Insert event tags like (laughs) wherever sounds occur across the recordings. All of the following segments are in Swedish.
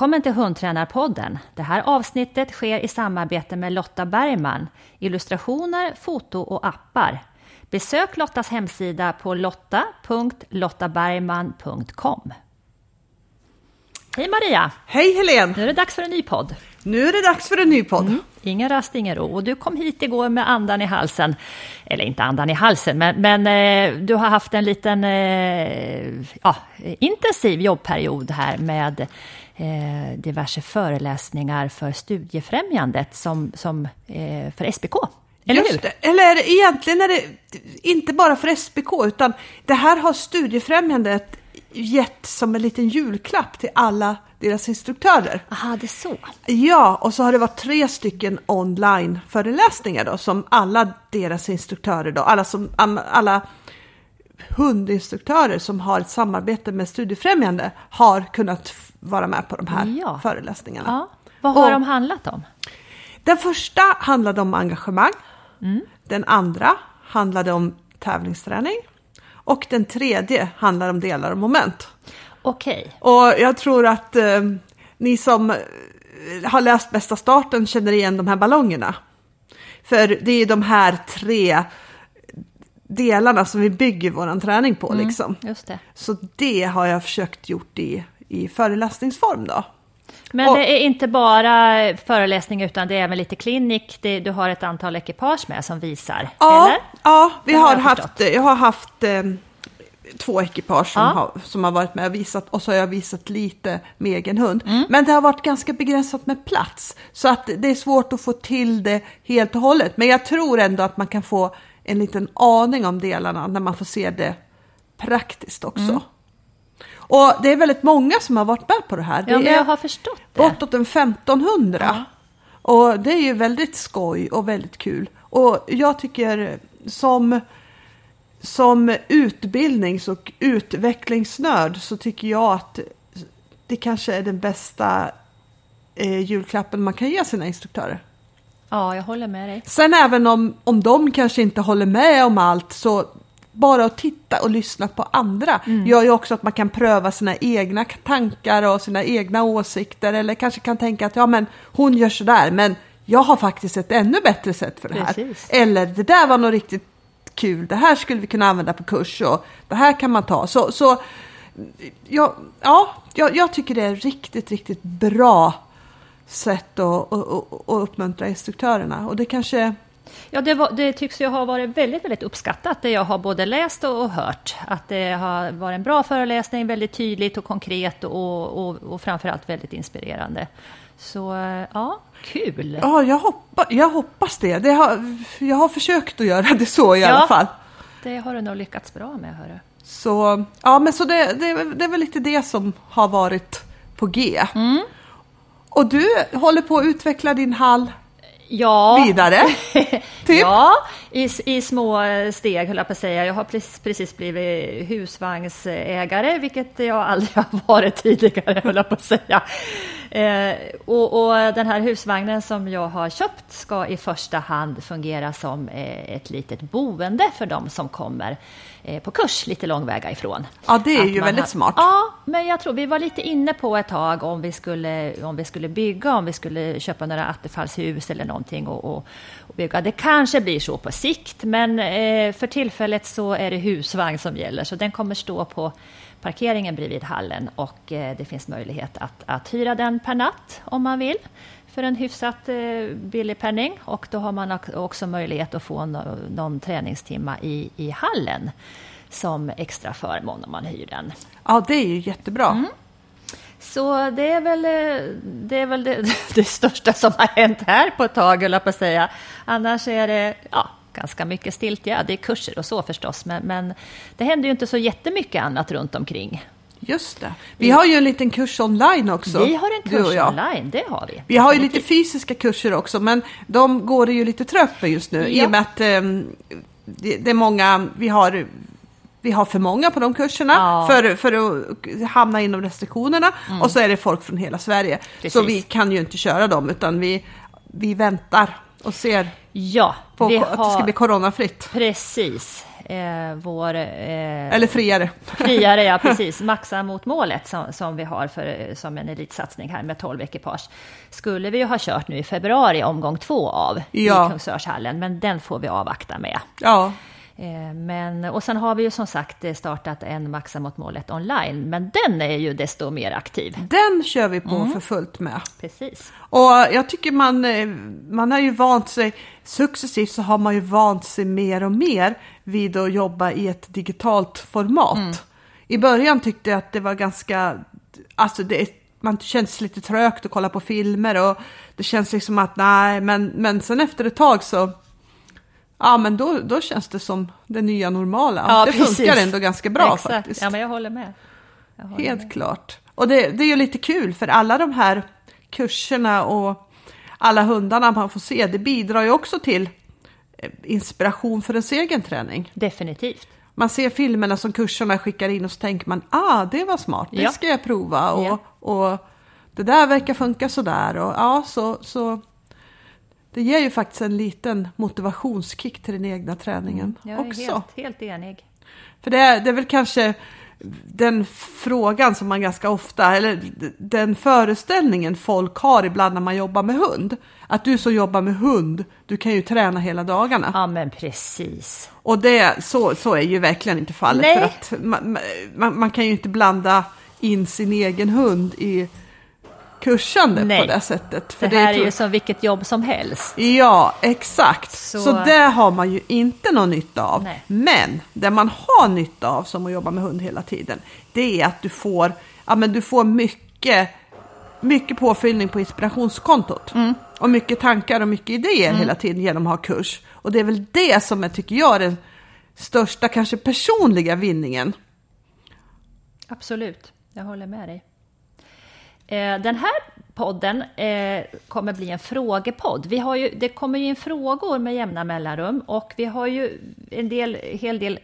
Välkommen till Hundtränarpodden. Det här avsnittet sker i samarbete med Lotta Bergman, illustrationer, foto och appar. Besök Lottas hemsida på lotta.lottabergman.com. Hej Maria! Hej Helene! Nu är det dags för en ny podd. Nu är det dags för en ny podd. Mm. Ingen rast, ingen ro. Och du kom hit igår med andan i halsen. Eller inte andan i halsen, men, men eh, du har haft en liten eh, ja, intensiv jobbperiod här med eh, diverse föreläsningar för Studiefrämjandet som, som eh, för SPK. Eller Just hur? Det. Eller egentligen är det inte bara för SPK, utan det här har Studiefrämjandet gett som en liten julklapp till alla deras instruktörer. Aha, det är så. Ja, och så har det varit tre stycken online-föreläsningar då, som alla deras instruktörer då, alla, som, alla hundinstruktörer som har ett samarbete med Studiefrämjande har kunnat vara med på de här ja. föreläsningarna. Ja. Vad har och, de handlat om? Den första handlade om engagemang. Mm. Den andra handlade om tävlingsträning. Och den tredje handlar om delar och moment. Okej. Okay. Och jag tror att eh, ni som har läst Bästa starten känner igen de här ballongerna. För det är de här tre delarna som vi bygger vår träning på. Mm, liksom. just det. Så det har jag försökt gjort i, i föreläsningsform då. Men och, det är inte bara föreläsning utan det är även lite klinik. Det, du har ett antal ekipage med som visar, ja, eller? Ja, vi har, har jag haft, jag har haft eh, två ekipage som, ja. har, som har varit med och visat och så har jag visat lite med egen hund. Mm. Men det har varit ganska begränsat med plats så att det är svårt att få till det helt och hållet. Men jag tror ändå att man kan få en liten aning om delarna när man får se det praktiskt också. Mm. Och det är väldigt många som har varit med på det här. Ja, det men jag har förstått det. Bortåt en 1500. Ja. Och det är ju väldigt skoj och väldigt kul. Och jag tycker som, som utbildnings och utvecklingsnörd så tycker jag att det kanske är den bästa eh, julklappen man kan ge sina instruktörer. Ja, jag håller med dig. Sen även om, om de kanske inte håller med om allt så bara att titta och lyssna på andra mm. gör ju också att man kan pröva sina egna tankar och sina egna åsikter eller kanske kan tänka att ja men hon gör sådär men jag har faktiskt ett ännu bättre sätt för det här. Precis. Eller det där var nog riktigt kul, det här skulle vi kunna använda på kurs och det här kan man ta. Så, så ja, ja jag, jag tycker det är riktigt, riktigt bra sätt att, att, att, att uppmuntra instruktörerna. Och det kanske... Ja, det, var, det, tycks ju ha varit väldigt, väldigt uppskattat, det jag har både läst och hört. Att det har varit en bra föreläsning, väldigt tydligt och konkret och, och, och framförallt väldigt inspirerande. Så ja, kul! Ja, jag, hoppa, jag hoppas det. det har, jag har försökt att göra det så i ja, alla fall. Det har du nog lyckats bra med, hörru. Så, ja, men så det, det, det är väl lite det som har varit på G. Mm. Och du håller på att utveckla din hall ja. vidare? (laughs) Typ. ja, i, i små steg höll jag på att säga. Jag har precis blivit husvagnsägare, vilket jag aldrig (laughs) har varit tidigare, höll jag på att säga. Eh, och, och, den här husvagnen som jag har köpt ska i första hand fungera som eh, ett litet boende för de som kommer på kurs lite långväga ifrån. Ja, det är att ju väldigt har, smart. Ja, men jag tror vi var lite inne på ett tag om vi skulle, om vi skulle bygga, om vi skulle köpa några attefallshus eller någonting och, och, och bygga. Det kanske blir så på sikt, men eh, för tillfället så är det husvagn som gäller, så den kommer stå på parkeringen bredvid hallen och eh, det finns möjlighet att, att hyra den per natt om man vill för en hyfsat eh, billig penning och då har man också möjlighet att få någon träningstimma i, i hallen som extra förmån om man hyr den. Ja, det är ju jättebra. Mm. Så det är väl, eh, det, är väl det, (laughs) det, största som har hänt här på ett tag, eller på att säga. Annars är det ja, ganska mycket stiltje. Det är kurser och så förstås, men, men det händer ju inte så jättemycket annat runt omkring. Just det. Vi har ju en liten kurs online också. Vi har en kurs online, det har vi. Vi har ju lite fysiska kurser också, men de går det ju lite trögt med just nu. Ja. I och med att um, det, det, är många, vi har vi har för många på de kurserna ja. för, för att hamna inom restriktionerna mm. och så är det folk från hela Sverige. Precis. Så vi kan ju inte köra dem utan vi, vi väntar och ser ja, på att har, det ska bli coronafritt. Precis. Eh, vår... Eh, Eller friare. friare, ja (laughs) precis. Maxa mot målet som, som vi har för, som en elitsatsning här med 12 ekipage. Skulle vi ju ha kört nu i februari omgång två av Ja. i Kungsörshallen, men den får vi avvakta med. Ja, Men, och sen har vi ju som sagt eh, startat en Maxa mot målet online, men den är ju desto mer aktiv. den kör vi på för fullt med. Precis. Och jag tycker man, eh, man har ju vant sig, successivt så har man ju vant sig mer och mer vid att jobba i ett digitalt format. I början tyckte jag att det var ganska, alltså det, man känns lite trögt att kolla på filmer och det känns liksom att nej, men, men sen efter ett tag så, ja men då, då känns det som det nya normala. Ja, det precis. funkar ändå ganska bra Exakt. faktiskt. Ja, men jag håller med. Jag håller Helt med. klart. Och det, det är ju lite kul för alla de här kurserna och alla hundarna man får se, det bidrar ju också till eh, inspiration för ens egen träning. Definitivt. Man ser filmerna som kurserna skickar in och så tänker man, ah, det var smart, det Ja. ska jag prova. Och, Ja. och det där verkar funka sådär. Och, ja, så, så det ger ju faktiskt en liten motivationskick till den egna träningen Jag är också. helt, helt enig. För det är, det är väl kanske den frågan som man ganska ofta, eller den föreställningen folk har ibland när man jobbar med hund. Att du som jobbar med hund, du kan ju träna hela dagarna. Ja, men precis. Och det, så, så är ju verkligen inte fallet. Nej. För att man, man, man kan ju inte blanda in sin egen hund i kursande Nej. på det sättet. För det här är tror- ju som vilket jobb som helst. Ja, exakt. Så- Så, det har man ju inte någon nytta av. Nej. Men det man har nytta av som att jobba med hund hela tiden, det är att du får, ja, men du får mycket, mycket påfyllning på inspirationskontot. Mm. Och mycket tankar och mycket idéer hela tiden genom att ha kurs. Och det är väl det som jag tycker jag är den största, kanske personliga vinningen. Absolut, jag håller med dig. Eh, den här podden eh, kommer bli en frågepodd. Vi har ju, det kommer ju in frågor med jämna mellanrum och vi har ju en del, hel del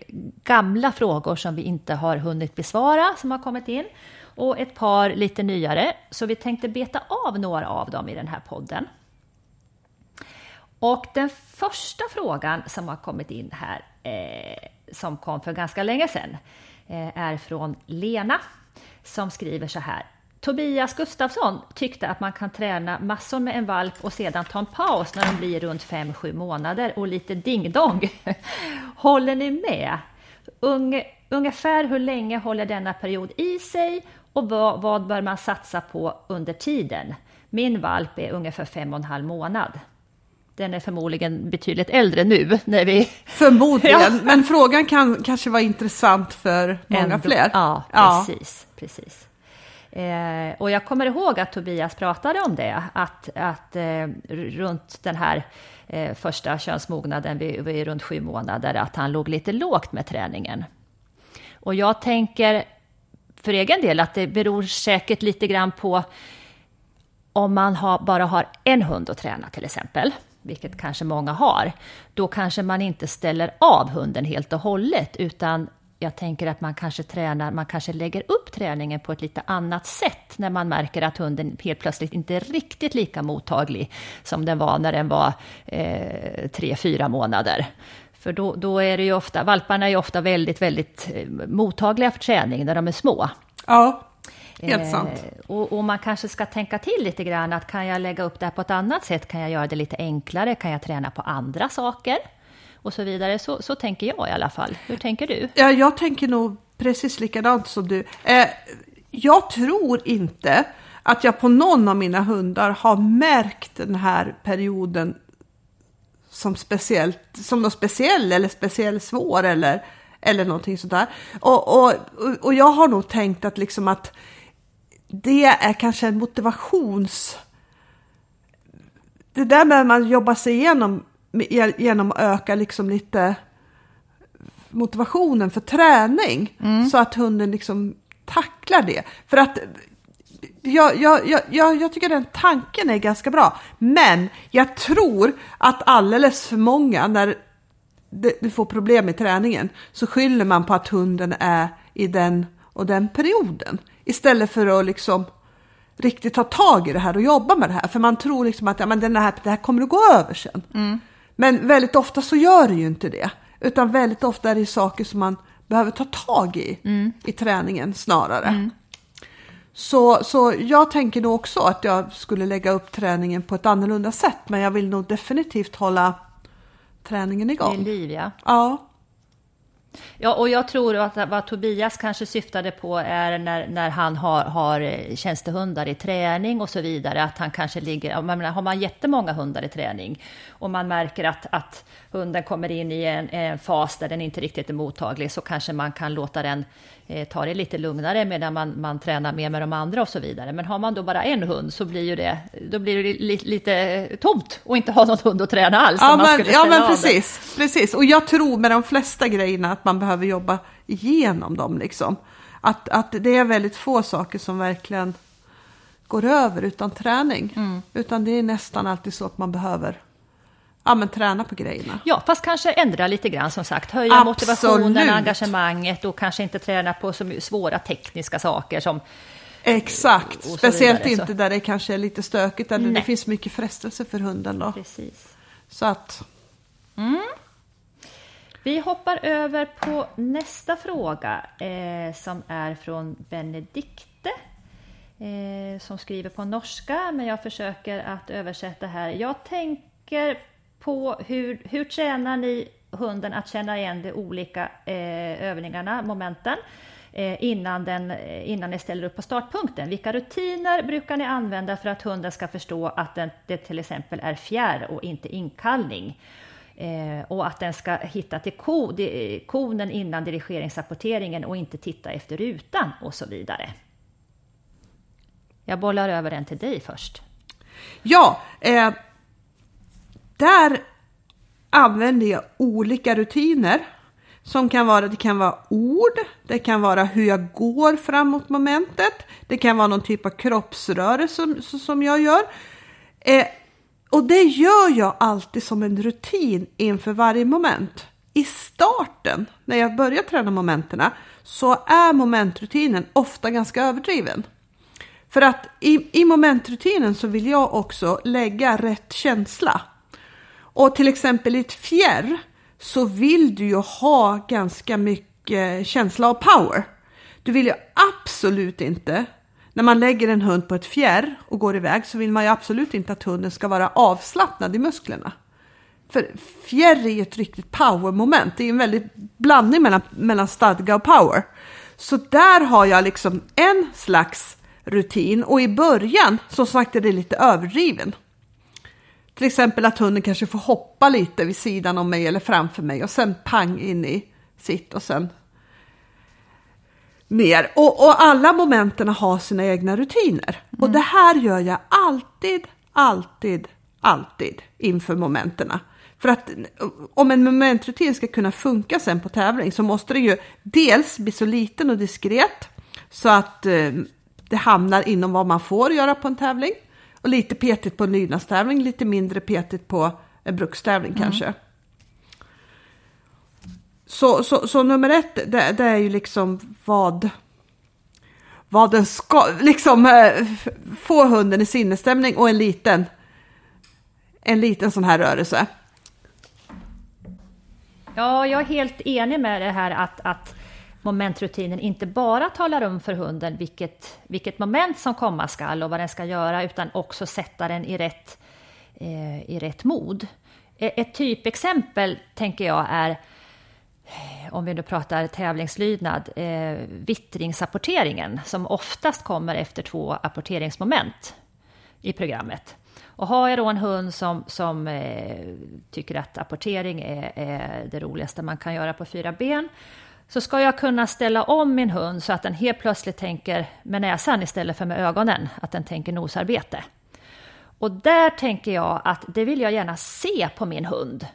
gamla frågor som vi inte har hunnit besvara som har kommit in och ett par lite nyare. Så vi tänkte beta av några av dem i den här podden. Och den första frågan som har kommit in här, eh, som kom för ganska länge sedan, eh, är från Lena som skriver så här. Tobias Gustafsson tyckte att man kan träna massor med en valp och sedan ta en paus när de blir runt 5-7 månader och lite dingdong. (laughs) Håller ni med? Unge, ungefär hur länge håller denna period i sig och vad, vad bör man satsa på under tiden? Min valp är ungefär fem och en halv månad. Den är förmodligen betydligt äldre nu när vi... Förmodligen, (laughs) Ja. men frågan kan kanske vara intressant för många ändå- fler. Ja, Ja. precis. Eh, och jag kommer ihåg att Tobias pratade om det, att, att eh, runt den här eh, första könsmognaden vid, vid runt sju månader, att han låg lite lågt med träningen. Och jag tänker för egen del att det beror säkert lite grann på om man har, bara har en hund att träna till exempel, vilket kanske många har, då kanske man inte ställer av hunden helt och hållet, utan jag tänker att man kanske tränar, man kanske lägger upp träningen på ett lite annat sätt när man märker att hunden helt plötsligt inte är riktigt lika mottaglig som den var när den var eh, tre, fyra månader. För då, då är det ju ofta, valparna är ju ofta väldigt, väldigt eh, mottagliga för träning när de är små. Ja, helt sant. Eh, och, och man kanske ska tänka till lite grann att kan jag lägga upp det här på ett annat sätt? Kan jag göra det lite enklare? Kan jag träna på andra saker? Och så vidare. Så, så tänker jag i alla fall. Hur tänker du? Ja, jag tänker nog precis likadant som du. Eh, jag tror inte att jag på någon av mina hundar har märkt den här perioden som speciellt, som något speciell eller speciellt svår eller, eller någonting sådär. Och, och, och jag har nog tänkt att liksom att det är kanske en motivations... Det där med att man jobbar sig igenom genom att öka liksom lite motivationen för träning så att hunden liksom tacklar det. För att jag, jag, jag, jag, jag tycker den tanken är ganska bra. Men jag tror att alldeles för många när du får problem med träningen så skyller man på att hunden är i den och den perioden. Istället för att liksom riktigt ta tag i det här och jobba med det här. För man tror liksom att ja, men den här, det här kommer att gå över sen. Men väldigt ofta så gör det ju inte det. Utan väldigt ofta är det saker som man behöver ta tag i i träningen snarare. Så, så jag tänker nog också att jag skulle lägga upp träningen på ett annorlunda sätt. Men jag vill nog definitivt hålla träningen I igång. liv, ja. Ja, Ja, och jag tror att vad Tobias kanske syftade på är när, när han har, har eh, tjänstehundar i träning och så vidare, att han kanske ligger, menar, har man jättemånga hundar i träning och man märker att, att hunden kommer in i en, en fas där den inte riktigt är mottaglig, så kanske man kan låta den eh, ta det lite lugnare medan man, man tränar mer med de andra och så vidare. Men har man då bara en hund så blir ju det, då blir det li, lite tomt och inte ha någon hund att träna alls. ja men, ja, men precis, precis. Och jag tror med de flesta grejerna att man behöver jobba igenom dem. Liksom. Att, att det är väldigt få saker som verkligen går över utan träning. Mm. Utan det är nästan alltid så att man behöver ja, men träna på grejerna. Ja, fast kanske ändra lite grann som sagt. Höja Absolut. motivationen, engagemanget och kanske inte träna på så svåra tekniska saker som... Exakt, så speciellt vidare, så. inte där det kanske är lite stökigt eller det Nej. finns mycket frestelse för hunden då. Precis. Så att, Vi hoppar över på nästa fråga eh, som är från Benedikte. Eh, som skriver på norska, men jag försöker att översätta här. Jag tänker på hur, hur tränar ni hunden att känna igen de olika eh, övningarna, momenten, eh, innan, den, eh, innan ni ställer upp på startpunkten? Vilka rutiner brukar ni använda för att hunden ska förstå att den, det till exempel är fjärr och inte inkallning? Eh, och att den ska hitta till ko, de, konen innan dirigeringsrapporteringen och inte titta efter rutan och så vidare. Jag bollar över den till dig först. ja, eh, där använder jag olika rutiner. Som kan vara, det kan vara ord, det kan vara hur jag går framåt momentet, det kan vara någon typ av kroppsrörelse som, som jag gör. Eh, och det gör jag alltid som en rutin inför varje moment. I starten, när jag börjar träna momenterna, så är momentrutinen ofta ganska överdriven. För att i, i momentrutinen så vill jag också lägga rätt känsla. Och till exempel i ett fjärr så vill du ju ha ganska mycket känsla och power. Du vill ju absolut inte, när man lägger en hund på ett fjärr och går iväg så vill man ju absolut inte att hunden ska vara avslappnad i musklerna. För fjärr är ju ett riktigt power-moment. Det är en väldigt blandning mellan, mellan stadga och power. Så där har jag liksom en slags rutin och i början som sagt är det lite överdriven. Till exempel att hunden kanske får hoppa lite vid sidan om mig eller framför mig och sen pang in i sitt och sen ner. Och, och alla momenten har sina egna rutiner. Och det här gör jag alltid, alltid, alltid inför momenterna. För att om en momentrutin ska kunna funka sen på tävling så måste det ju dels bli så liten och diskret så att eh, det hamnar inom vad man får göra på en tävling. Och lite petigt på en lydnadstävling, lite mindre petigt på en brukstävling kanske. Så, så, så nummer ett, det, det är ju liksom vad, vad den ska, liksom eh, få hunden i sinnesstämning och en liten, en liten sån här rörelse. Ja, jag är helt enig med det här att, att momentrutinen inte bara talar om för hunden vilket, vilket moment som komma skall och vad den ska göra, utan också sätta den i rätt, eh, i rätt mod. E-, ett typexempel tänker jag är, om vi nu pratar tävlingslydnad, eh, vittringsapporteringen som oftast kommer efter två apporteringsmoment i programmet. Och har jag då en hund som, som eh, tycker att apportering är, är det roligaste man kan göra på fyra ben, så ska jag kunna ställa om min hund så att den helt plötsligt tänker med näsan istället för med ögonen, att den tänker nosarbete. Och där tänker jag att det vill jag gärna se på min hund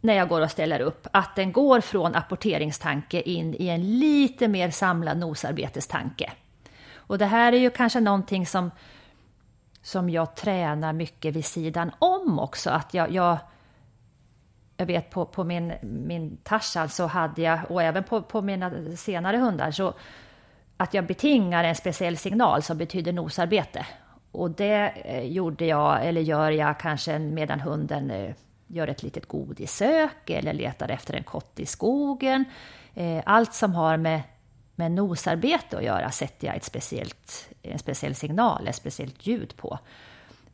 när jag går och ställer upp, att den går från apporteringstanke in i en lite mer samlad nosarbetestanke. Och det här är ju kanske någonting som, som jag tränar mycket vid sidan om också, att jag, jag jag vet på, på min, min Tarzan så hade jag, och även på, på mina senare hundar, så att jag betingar en speciell signal som betyder nosarbete. Och det eh, gjorde jag, eller gör jag kanske medan hunden eh, gör ett litet godisök eller letar efter en kotte i skogen. Eh, allt som har med, med nosarbete att göra sätter jag ett speciellt, en speciell signal, ett speciellt ljud på.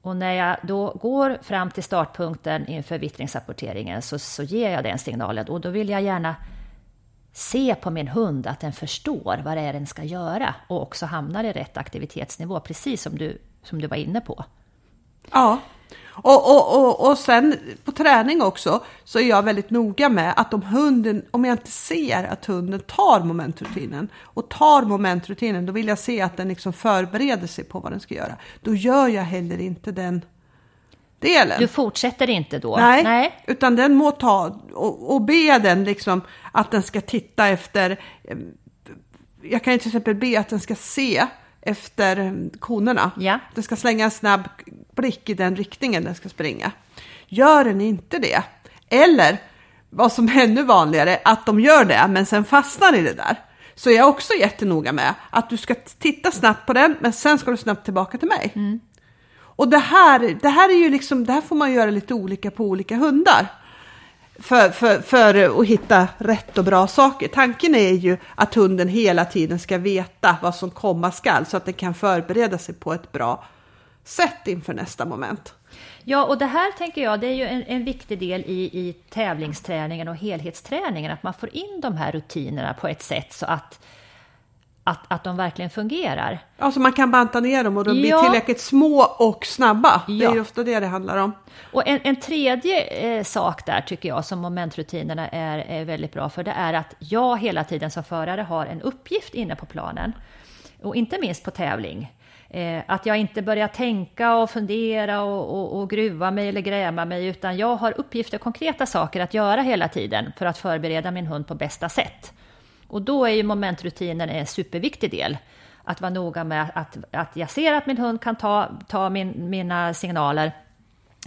Och när jag då går fram till startpunkten inför vittringsrapporteringen så, så ger jag den signalen och då vill jag gärna se på min hund att den förstår vad det är den ska göra och också hamnar i rätt aktivitetsnivå, precis som du, som du var inne på. Ja, och, och, och, och sen på träning också så är jag väldigt noga med att om hunden, om jag inte ser att hunden tar momentrutinen och tar momentrutinen, då vill jag se att den liksom förbereder sig på vad den ska göra. Då gör jag heller inte den delen. Du fortsätter inte då? Nej, Nej. utan den må ta och, och be den liksom att den ska titta efter. Eh, jag kan till exempel be att den ska se efter konerna. Ja. Den ska slänga en snabb blick i den riktningen den ska springa. Gör den inte det, eller vad som är ännu vanligare, att de gör det men sen fastnar i det där. Så jag är också jättenoga med att du ska titta snabbt på den, men sen ska du snabbt tillbaka till mig. Mm. Och det här, det här är ju liksom, det här får man göra lite olika på olika hundar. För, för, för att hitta rätt och bra saker. Tanken är ju att hunden hela tiden ska veta vad som komma skall så att den kan förbereda sig på ett bra sätt inför nästa moment. Ja, och det här tänker jag, det är ju en, en viktig del i, i tävlingsträningen och helhetsträningen, att man får in de här rutinerna på ett sätt så att att, att de verkligen fungerar. Alltså man kan banta ner dem och de blir tillräckligt små och snabba. Ja. Det är ju ofta det det handlar om. Och en, en tredje eh, sak där tycker jag som momentrutinerna är, är väldigt bra för det är att jag hela tiden som förare har en uppgift inne på planen. Och inte minst på tävling. Eh, att jag inte börjar tänka och fundera och, och, och, gruva mig eller gräma mig, utan jag har uppgifter, konkreta saker att göra hela tiden för att förbereda min hund på bästa sätt. Och då är ju momentrutinen en superviktig del. Att vara noga med att, att jag ser att min hund kan ta, ta min, mina signaler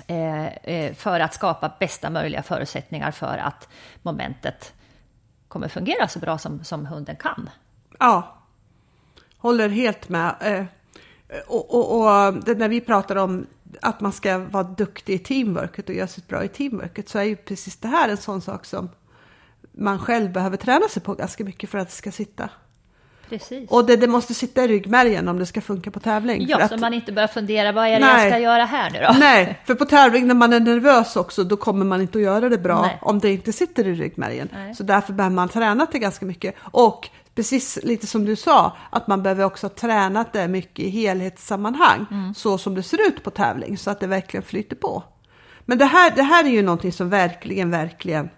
eh, eh för att skapa bästa möjliga förutsättningar för att momentet kommer fungera så bra som, som hunden kan. Ja, håller helt med. Eh, och, och, och när vi pratar om att man ska vara duktig i teamworket och göra sig bra i teamworket så är ju precis det här en sån sak som man själv behöver träna sig på ganska mycket för att det ska sitta. Precis. Och det, det måste sitta i ryggmärgen om det ska funka på tävling. Ja, så att, man inte börjar fundera, vad är det nej, jag ska göra här nu då? Nej, för på tävling när man är nervös också, då kommer man inte att göra det bra nej. om det inte sitter i ryggmärgen. Nej. Så därför behöver man träna det ganska mycket. Och precis lite som du sa, att man behöver också ha tränat det mycket i helhetssammanhang, mm. så som det ser ut på tävling, så att det verkligen flyter på. Men det här, det här är ju någonting som verkligen, verkligen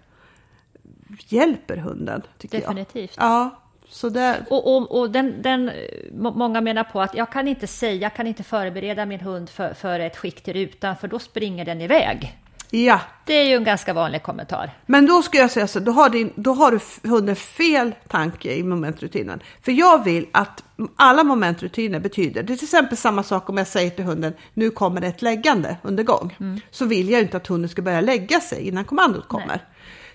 hjälper hunden. Tycker Definitivt. Jag. Ja, så det... Och, och, och den, den, många menar på att jag kan inte säga, jag kan inte förbereda min hund för, för ett skick till rutan, för då springer den iväg. Ja. Det är ju en ganska vanlig kommentar. Men då ska jag säga så, då har, din, då har du hunden fel tanke i momentrutinen. För jag vill att alla momentrutiner betyder, det är till exempel samma sak om jag säger till hunden, nu kommer det ett läggande under gång. Mm. Så vill jag inte att hunden ska börja lägga sig innan kommandot kommer. Nej.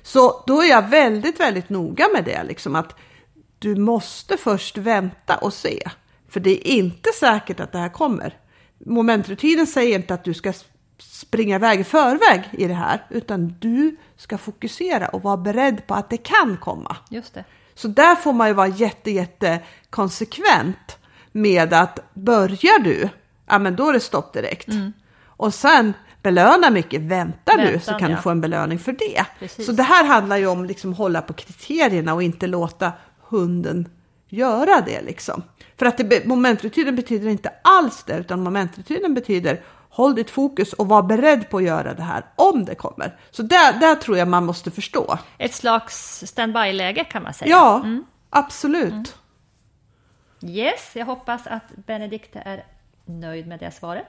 Så då är jag väldigt, väldigt noga med det, liksom att du måste först vänta och se. För det är inte säkert att det här kommer. Momentrutinen säger inte att du ska springa iväg i förväg i det här, utan du ska fokusera och vara beredd på att det kan komma. Just det. Så där får man ju vara jätte, jätte konsekvent med att börjar du, ja men då är det stopp direkt. Mm. Och sen belöna mycket, vänta nu så kan ja. du få en belöning för det. Precis. Så det här handlar ju om liksom hålla på kriterierna och inte låta hunden göra det liksom. För att det, betyder inte alls det, utan momentrutinen betyder håll ditt fokus och var beredd på att göra det här om det kommer. Så där, där tror jag man måste förstå. Ett slags standby-läge kan man säga. Ja, mm. absolut. Mm. Yes, jag hoppas att Benedikte är nöjd med det svaret.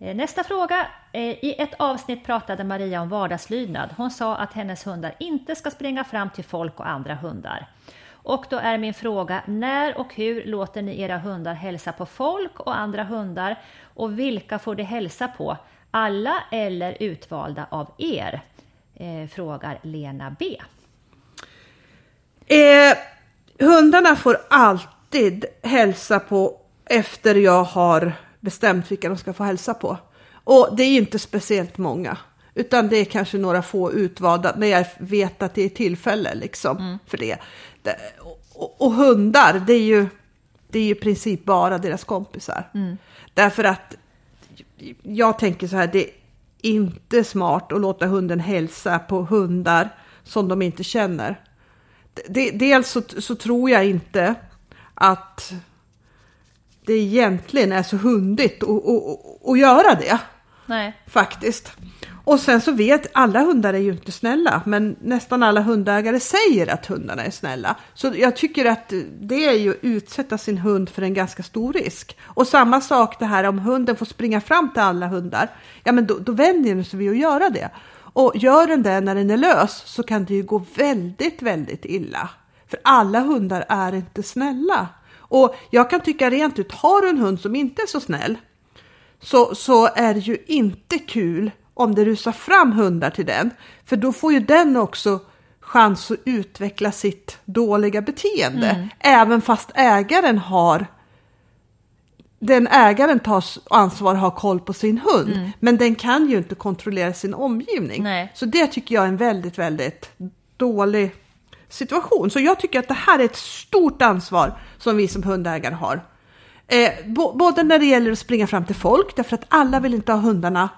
Eh, nästa fråga. Eh, I ett avsnitt pratade Maria om vardagslydnad. Hon sa att hennes hundar inte ska springa fram till folk och andra hundar. Och då är min fråga, när och hur låter ni era hundar hälsa på folk och andra hundar? Och vilka får de hälsa på? Alla eller utvalda av er? Eh, frågar Lena B. Eh, hundarna får alltid hälsa på efter jag har bestämt vilka de ska få hälsa på. Och det är inte speciellt många. Utan det är kanske några få utvalda när jag vet att det är tillfälle liksom Mm. för det. och, och hundar, det är ju det är ju i princip bara deras kompisar. Mm. Därför att jag tänker så här, det är inte smart att låta hunden hälsa på hundar som de inte känner. Det, dels så, så tror jag inte att det egentligen är så hundigt att, att, att, göra det. Nej. Faktiskt. Och sen så vet, alla hundar är ju inte snälla, men nästan alla hundägare säger att hundarna är snälla. Så jag tycker att det är ju att utsätta sin hund för en ganska stor risk. Och samma sak det här om hunden får springa fram till alla hundar, ja men då, då vänjer den sig vid att göra det. Och gör den det när den är lös så kan det ju gå väldigt, väldigt illa. För alla hundar är inte snälla. Och jag kan tycka rent ut, har du en hund som inte är så snäll, så, så är det ju inte kul om det rusar fram hundar till den. För då får ju den också chans att utveckla sitt dåliga beteende. Mm. Även fast ägaren har den ägaren tar ansvar och har koll på sin hund. Men den kan ju inte kontrollera sin omgivning. Mm. Nej. Så det tycker jag är en väldigt, väldigt dålig situation. Så jag tycker att det här är ett stort ansvar som vi som hundägare har. Eh, både när det gäller att springa fram till folk, därför att alla vill inte ha hundarna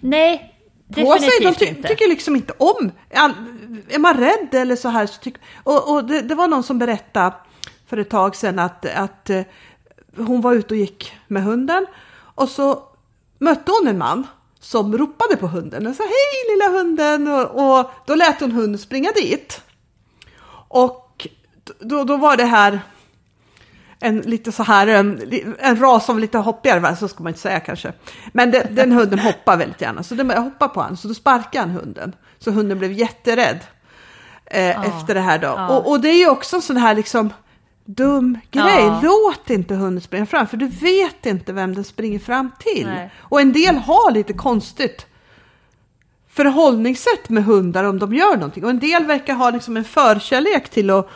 Nej, på sig. De definitivt ty- inte. tycker liksom inte om. All, är man rädd eller så här så tycker... Och, och det, det var någon som berättade för ett tag sedan att, att eh, hon var ute och gick med hunden och så mötte hon en man som ropade på hunden och sa hej lilla hunden och, och då lät hon hunden springa dit. Och då, då var det här en lite så här, en, en ras som var lite hoppigare, så ska man inte säga kanske. Men det, den hunden hoppar väldigt gärna, så den hoppar på honom, så då sparkar han hunden. Så hunden blev jätterädd eh, efter det här då. Ja. Och, och det är ju också en sån här liksom dum grej. Ja. Låt inte hunden springa fram, för du vet inte vem den springer fram till. Nej. Och en del har lite konstigt förhållningssätt med hundar om de gör någonting. Och en del verkar ha liksom en förkärlek till att,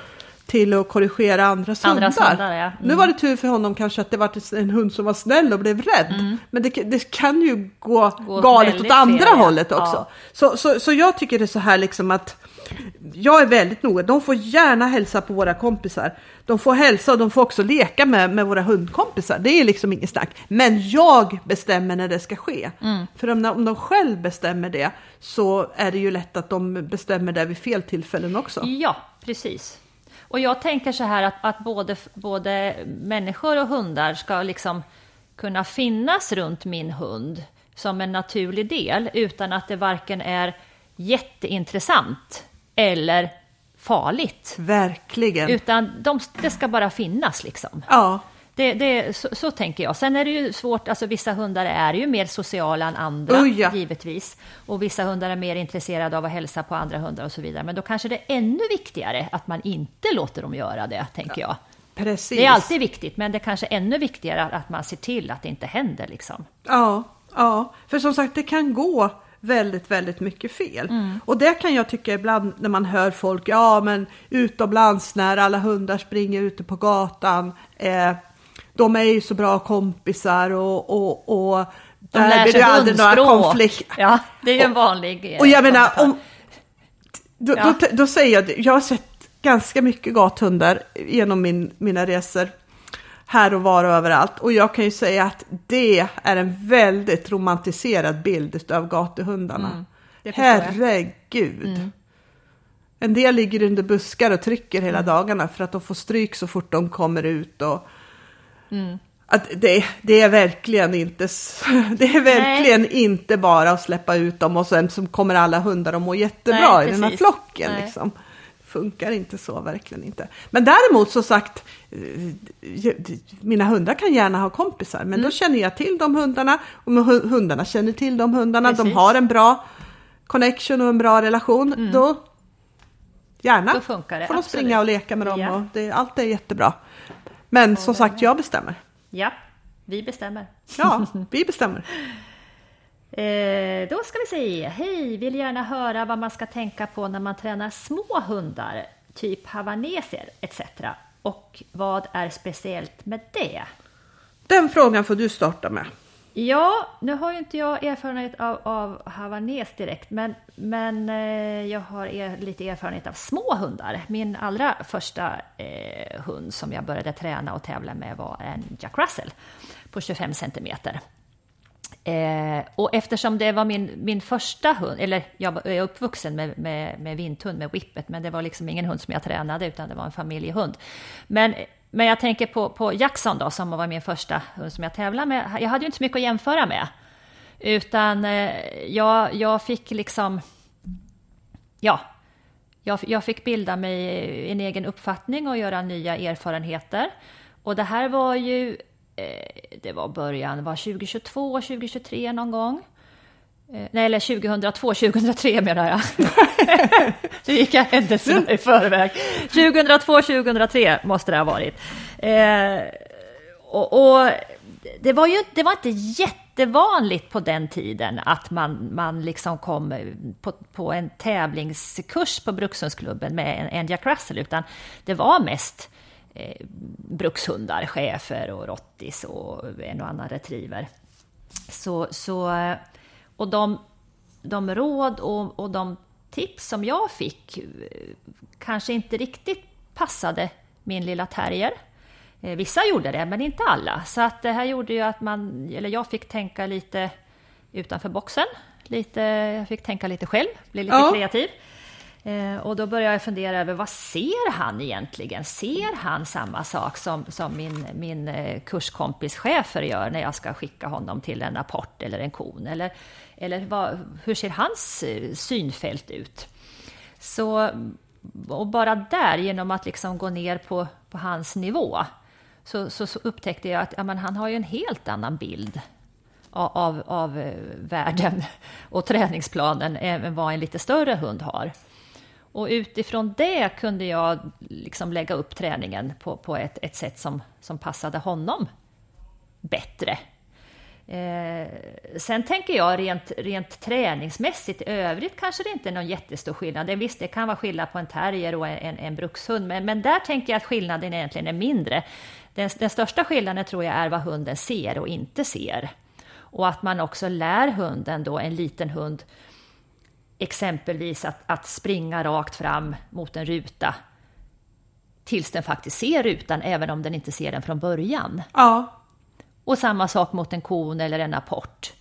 till att korrigera andras, Andras hundar. hundar, ja. Mm. Nu var det tur för honom kanske att det var en hund som var snäll och blev rädd. Men det, det kan ju gå, Gå galet åt andra fel, hållet också. Ja. Så, så, så jag tycker det är så här liksom att jag är väldigt noga. De får gärna hälsa på våra kompisar. De får hälsa och de får också leka med, med våra hundkompisar. Det är liksom inget snack. Men jag bestämmer när det ska ske. Mm. För om, om de själv bestämmer det så är det ju lätt att de bestämmer det vid fel tillfällen också. Ja, precis. Och jag tänker så här att, att både, både människor och hundar ska liksom kunna finnas runt min hund som en naturlig del utan att det varken är jätteintressant eller farligt. Verkligen. Utan de, det ska bara finnas liksom. Ja, Det, det, så, så tänker jag. Sen är det ju svårt, alltså vissa hundar är ju mer sociala än andra, Oh ja. givetvis. Och vissa hundar är mer intresserade av att hälsa på andra hundar och så vidare. Men då kanske det är ännu viktigare att man inte låter dem göra det, tänker jag. precis. Det är alltid viktigt, men det är kanske ännu viktigare att man ser till att det inte händer. Liksom. Ja, ja, för som sagt det kan gå väldigt, väldigt mycket fel. Och det kan jag tycka ibland när man hör folk, ja men utomlands när alla hundar springer ute på gatan, eh, de är ju så bra kompisar och, och, och De där lär blir det aldrig några konflikter. Ja, det är ju en vanlig... eh, Och jag menar, om, då, Ja. då, då säger jag, jag har sett ganska mycket gathundar genom min, mina resor här och var och överallt. Och jag kan ju säga att det är en väldigt romantiserad bild av gatuhundarna. Mm, jag. Mm. Herregud. En del ligger under buskar och trycker hela Mm. dagarna för att de får stryk så fort de kommer ut. Och, Mm. att det, det är verkligen inte (laughs) det är verkligen inte bara att släppa ut dem och sen så kommer alla hundar att må jättebra Nej, i den här flocken. Nej. Liksom. Funkar inte så, verkligen inte. Men däremot så sagt, eh, mina hundar kan gärna ha kompisar, men Mm. då känner jag till de hundarna och hu- hundarna känner till de hundarna. De Precis. har en bra connection och en bra relation. Då gärna Mm. Då funkar det, får de springa och leka med dem Ja. och det, allt är jättebra. Men som sagt, jag bestämmer. Ja, vi bestämmer. Ja, (laughs) vi bestämmer. Eh, då ska vi se. Hej, vill gärna höra vad man ska tänka på när man tränar små hundar, typ havaneser etc. Och vad är speciellt med det? Den frågan får du starta med. Ja, nu har ju inte jag erfarenhet av, av havanes direkt, men, men eh, jag har er, lite erfarenhet av små hundar. Min allra första eh, hund som jag började träna och tävla med var en Jack Russell på 25 centimeter. Eh, och eftersom det var min, min första hund, eller jag är uppvuxen med, med, med vinthund, med whippet, men det var liksom ingen hund som jag tränade, utan det var en familjehund. Men men jag tänker på, på Jackson då, som var min första hund som jag tävlade med. Jag hade ju inte så mycket att jämföra med. Utan eh, jag, jag fick liksom... Ja, jag, jag fick bilda mig en egen uppfattning och göra nya erfarenheter. Och det här var ju... Eh, det var början, det var 2022, 2023 någon gång. Eh, nej, eller 2002, 2003 menar jag. (laughs) nu gick jag händelserna i förväg. 2002, 2003 måste det ha varit. Eh, och, och, det var ju det var inte jättevanligt på den tiden att man, man liksom kom på, på en tävlingskurs på Brukshundsklubben med en, en Jack Russell, utan det var mest eh, brukshundar, chefer och rottis och en och annan retriever. Så, så och de, de råd och, och de tips som jag fick eh, kanske inte riktigt passade min lilla terrier. Eh, vissa gjorde det, men inte alla. Så att det här gjorde ju att man, eller jag fick tänka lite utanför boxen. Lite, jag fick tänka lite själv, bli lite ja. kreativ. Eh, och då började jag fundera över vad ser han egentligen? Ser han samma sak som, som min, min eh, kurskompis chefer gör när jag ska skicka honom till en apport eller en kon? Eller, eller vad, hur ser hans eh, synfält ut? Så, och bara där, genom att liksom gå ner på, på hans nivå, så, så, så upptäckte jag att ja, men han har ju en helt annan bild av, av, av världen och träningsplanen än vad en lite större hund har. Och utifrån det kunde jag liksom lägga upp träningen på, på ett, ett sätt som, som passade honom bättre. Eh, sen tänker jag rent, rent träningsmässigt i övrigt kanske det inte är någon jättestor skillnad. Det, visst, det kan vara skillnad på en terrier och en, en brukshund, men, men där tänker jag att skillnaden egentligen är mindre. Den, den största skillnaden tror jag är vad hunden ser och inte ser. Och att man också lär hunden då, en liten hund, exempelvis att, att springa rakt fram mot en ruta tills den faktiskt ser rutan, även om den inte ser den från början. Ja. Och samma sak mot en kon eller en apport.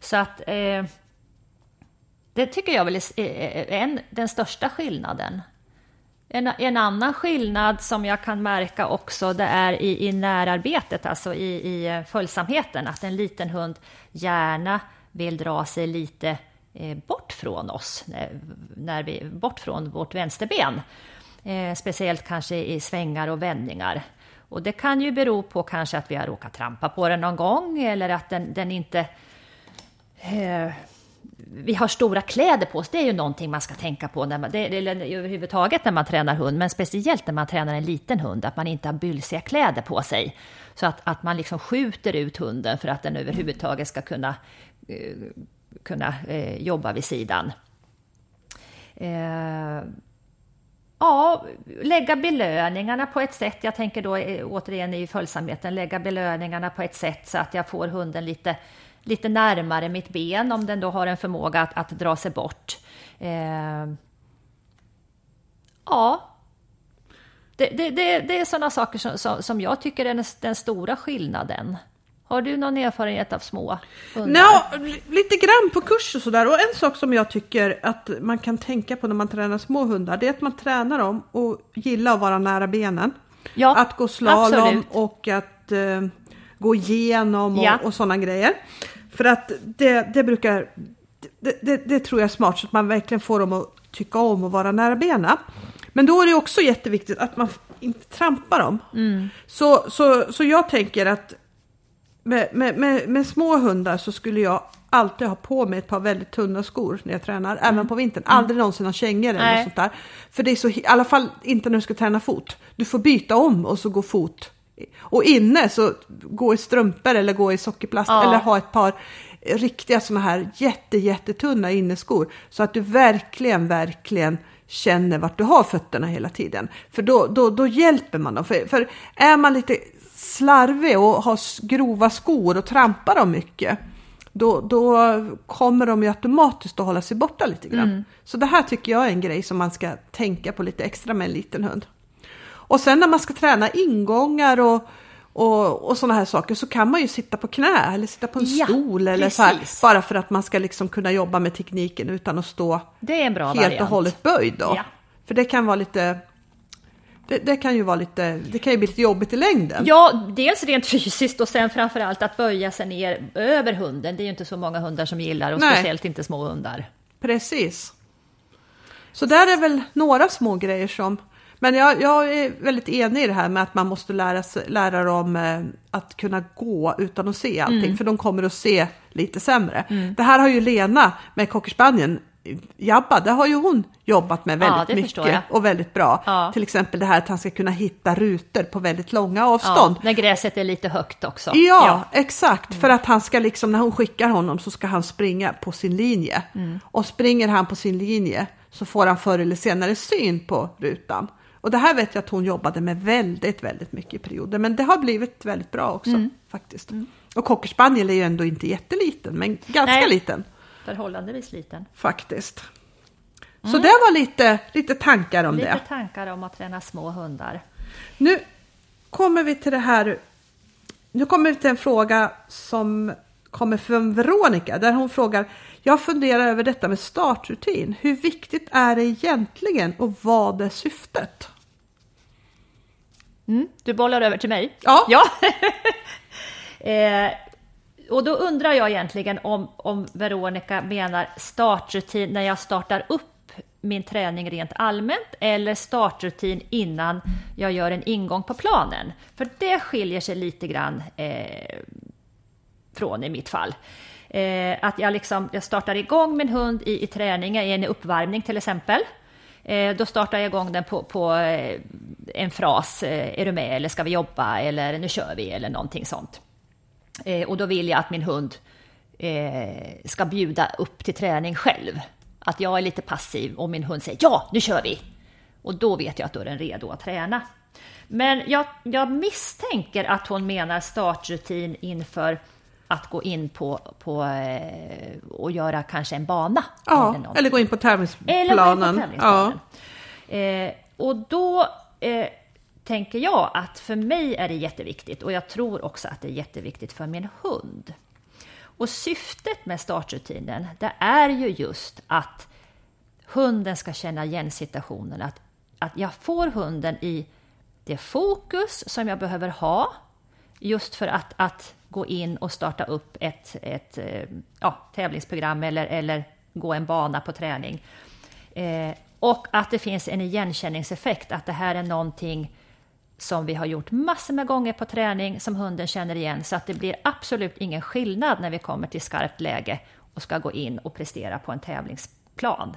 Så att eh, det tycker jag väl är en, den största skillnaden. En, en, annan skillnad som jag kan märka också, det är i, i närarbetet, alltså i, i följsamheten, att en liten hund gärna vill dra sig lite Eh, Eh, bort från oss, när vi, bort från vårt vänsterben. Eh, speciellt kanske i svängar och vändningar. Och det kan ju bero på kanske att vi har råkat trampa på den någon gång eller att den, den inte... Eh, vi har stora kläder på oss, det är ju någonting man ska tänka på när man, det, eller överhuvudtaget när man tränar hund, men speciellt när man tränar en liten hund, att man inte har bylsiga kläder på sig. Så att, att man liksom skjuter ut hunden för att den överhuvudtaget ska kunna eh, kunna eh, jobba vid sidan. Eh, ja, lägga belöningarna på ett sätt, jag tänker då eh, återigen i följsamheten, lägga belöningarna på ett sätt så att jag får hunden lite, lite närmare mitt ben om den då har en förmåga att, att dra sig bort. Eh, ja, det, det, det, det är sådana saker som, som, som jag tycker är den, den stora skillnaden. Har du någon erfarenhet av små hundar? Lite grann på kurs och sådär. Och en sak som jag tycker att man kan tänka på när man tränar små hundar, det är att man tränar dem och gilla att vara nära benen. Ja, att gå slalom absolut. och att uh, gå igenom och, ja. och sådana grejer. För att det, det brukar, det, det, det, tror jag är smart så att man verkligen får dem att tycka om att vara nära benen. Men då är det också jätteviktigt att man inte trampar dem. Mm. Så, så, så jag tänker att med, med, med, med, små hundar så skulle jag alltid ha på mig ett par väldigt tunna skor när jag tränar, mm. även på vintern. Mm. Aldrig någonsin ha kängor eller något sånt där. För det är så, i alla fall inte när du ska träna fot. Du får byta om och så gå fot. Och inne så gå i strumpor eller gå i sockerplast ja. eller ha ett par riktiga sådana här jätte, jättetunna inneskor. Så att du verkligen, verkligen känner vart du har fötterna hela tiden. För då, då, då hjälper man dem. För, för är man lite slarvig och har grova skor och trampar dem mycket, då, då kommer de ju automatiskt att hålla sig borta lite grann. Så det här tycker jag är en grej som man ska tänka på lite extra med en liten hund. Och sen när man ska träna ingångar och, och, och sådana här saker så kan man ju sitta på knä eller sitta på en Ja, stol eller så här, precis. bara för att man ska liksom kunna jobba med tekniken utan att stå helt variant. och hållet böjd då. Ja. För det kan vara lite, det, det kan ju vara lite, det kan ju bli lite jobbigt i längden. Ja, dels rent (laughs) fysiskt och sen framförallt att böja sig ner över hunden. Det är ju inte så många hundar som gillar och Nej. speciellt inte små hundar. Precis. Så där är väl några små grejer som... Men jag, jag är väldigt enig i det här med att man måste lära, sig, lära dem eh, att kunna gå utan att se allting, Mm. för de kommer att se lite sämre. Det här har ju Lena med cockerspanien, Jabba, det har ju hon jobbat med Ja, väldigt förstår mycket och väldigt bra. Ja. Till exempel det här att han ska kunna hitta rutor på väldigt långa avstånd. Ja, när gräset är lite högt också. Ja, exakt. För att han ska liksom, när hon skickar honom så ska han springa på sin linje. Mm. Och springer han på sin linje så får han förr eller senare syn på rutan. Och det här vet jag att hon jobbade med väldigt, väldigt mycket i perioder. Men det har blivit väldigt bra också Mm. faktiskt. Och Cocker Spaniel är ju ändå inte jätteliten, men ganska Nej. liten Förhållandevis liten. faktiskt. Så det var lite, lite tankar om Mm. Lite det. tankar om att träna små hundar. Nu kommer vi till det här. Nu kommer vi till en fråga som kommer från Veronica där hon frågar. Jag funderar över detta med startrutin. Hur viktigt är det egentligen och vad är syftet? Du bollar över till mig? Ja. ja. (laughs) eh, och då undrar jag egentligen om, om Veronica menar startrutin när jag startar upp min träning rent allmänt eller startrutin innan jag gör en ingång på planen. För det skiljer sig lite grann eh, från i mitt fall. Eh, att jag, liksom, jag startar igång min hund i, i träning, i en uppvärmning till exempel. Eh, då startar jag igång den på, på eh, en fras, eh, är du med eller ska vi jobba eller nu kör vi eller någonting sånt. Eh, och då vill jag att min hund eh, ska bjuda upp till träning själv. Att jag är lite passiv och min hund säger ja, nu kör vi. Och då vet jag att då är den redo att träna. Men jag, jag misstänker att hon menar startrutin inför att gå in på, på eh, och göra kanske en bana. Ja, någonting. eller gå in på Eller gå in tävlingsplanen. på tävlingsplanen. Eh, och då eh, tänker jag att för mig är det jätteviktigt och jag tror också att det är jätteviktigt för min hund. Och syftet med startrutinen, det är ju just att hunden ska känna igen situationen. Att, att jag får hunden i det fokus som jag behöver ha just för att, att gå in och starta upp ett, ett eh, ja, tävlingsprogram eller, eller gå en bana på träning. Eh, och att det finns en igenkänningseffekt, att det här är någonting som vi har gjort massor med gånger på träning som hunden känner igen så att det blir absolut ingen skillnad när vi kommer till skarpt läge och ska gå in och prestera på en tävlingsplan.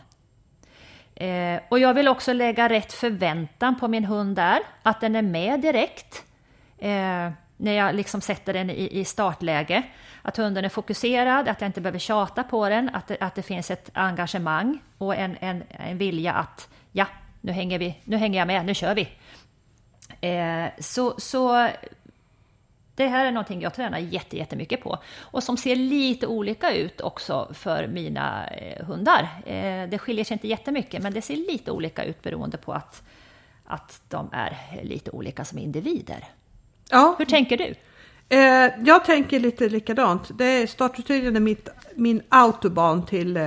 Eh, och jag vill också lägga rätt förväntan på min hund där, att den är med direkt. Eh, när jag liksom sätter den i, i startläge. Att hunden är fokuserad, att jag inte behöver tjata på den, att det, att det finns ett engagemang och en, en, en vilja att ja, nu hänger, vi, nu hänger jag med, nu kör vi. Eh, så, så det här är någonting jag tränar jätte, jättemycket på och som ser lite olika ut också för mina eh, hundar. Eh, det skiljer sig inte jättemycket, men det ser lite olika ut beroende på att, att de är lite olika som individer. Ja, Hur tänker du? Jag tänker lite likadant. Det är startrutinen är mitt, min autobahn till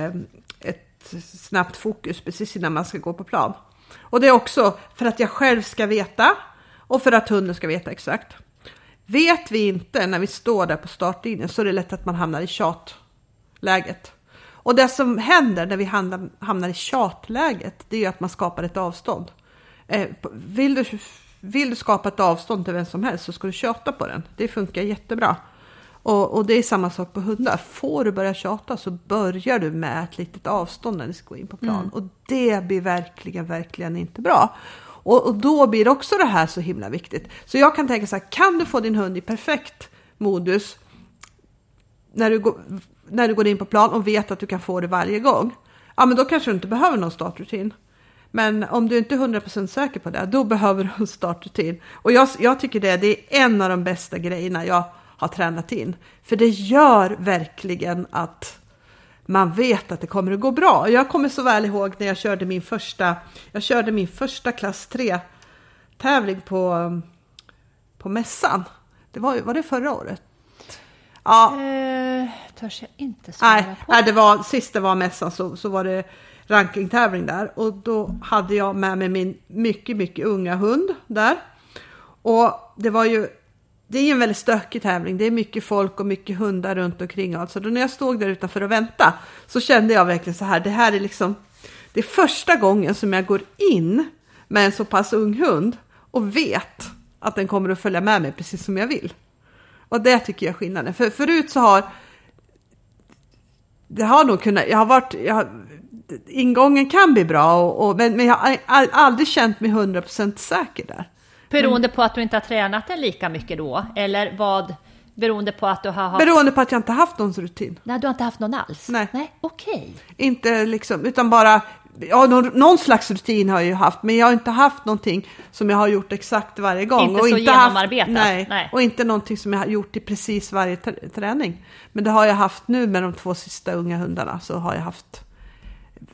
ett snabbt fokus precis innan man ska gå på plan. Och det är också för att jag själv ska veta och för att hunden ska veta exakt. Vet vi inte när vi står där på startlinjen så är det lätt att man hamnar i tjatläget. Och det som händer när vi hamnar, i tjatläget det är att man skapar ett avstånd. Eh, vill, du, vill du skapa ett avstånd till vem som helst så ska du tjata på den. Det funkar jättebra. Och, och det är samma sak på hundar. Får du börja tjata så börjar du med ett litet avstånd när du ska gå in på plan. Och det blir verkligen, verkligen inte bra. Och, och då blir också det här så himla viktigt. Så jag kan tänka så här, kan du få din hund i perfekt modus när du, går, när du går in på plan och vet att du kan få det varje gång, ja men då kanske du inte behöver någon startrutin. Men om du inte är 100% säker på det, då behöver du en startrutin. Och jag, jag tycker det, det är en av de bästa grejerna jag har tränat in. För det gör verkligen att man vet att det kommer att gå bra. Jag kommer så väl ihåg när jag körde min första, jag körde min första klass 3 tävling på, på mässan. Det var, var det förra året? Ja. Eh, törs jag inte svara nej, på. Nej, det var, sist det var mässan så, så var det rankingtävling där och då hade jag med mig min mycket, mycket unga hund där. Och det var ju, det är en väldigt stökig tävling. Det är mycket folk och mycket hundar runt omkring. Alltså då när jag stod där utanför och väntade så kände jag verkligen så här, det här är liksom, det är första gången som jag går in med en så pass ung hund och vet att den kommer att följa med mig precis som jag vill. Och det tycker jag är skillnaden. För förut så har det har nog kunnat, jag har varit, jag har, ingången kan bli bra, och, och men, men jag har aldrig känt mig 100% säker där. Beroende på att du inte har tränat den lika mycket då? Eller vad? Beroende på att du har haft... Beroende på att jag inte haft någon rutin. Nej, du har inte haft någon alls? Nej. Nej, okej. Okay. Inte liksom, utan bara ja, någon, någon, slags rutin har jag ju haft, men jag har inte haft någonting som jag har gjort exakt varje gång. Inte och så inte genomarbetat? Haft, nej, nej, och inte någonting som jag har gjort i precis varje träning. Men det har jag haft nu med de två sista unga hundarna, så har jag haft,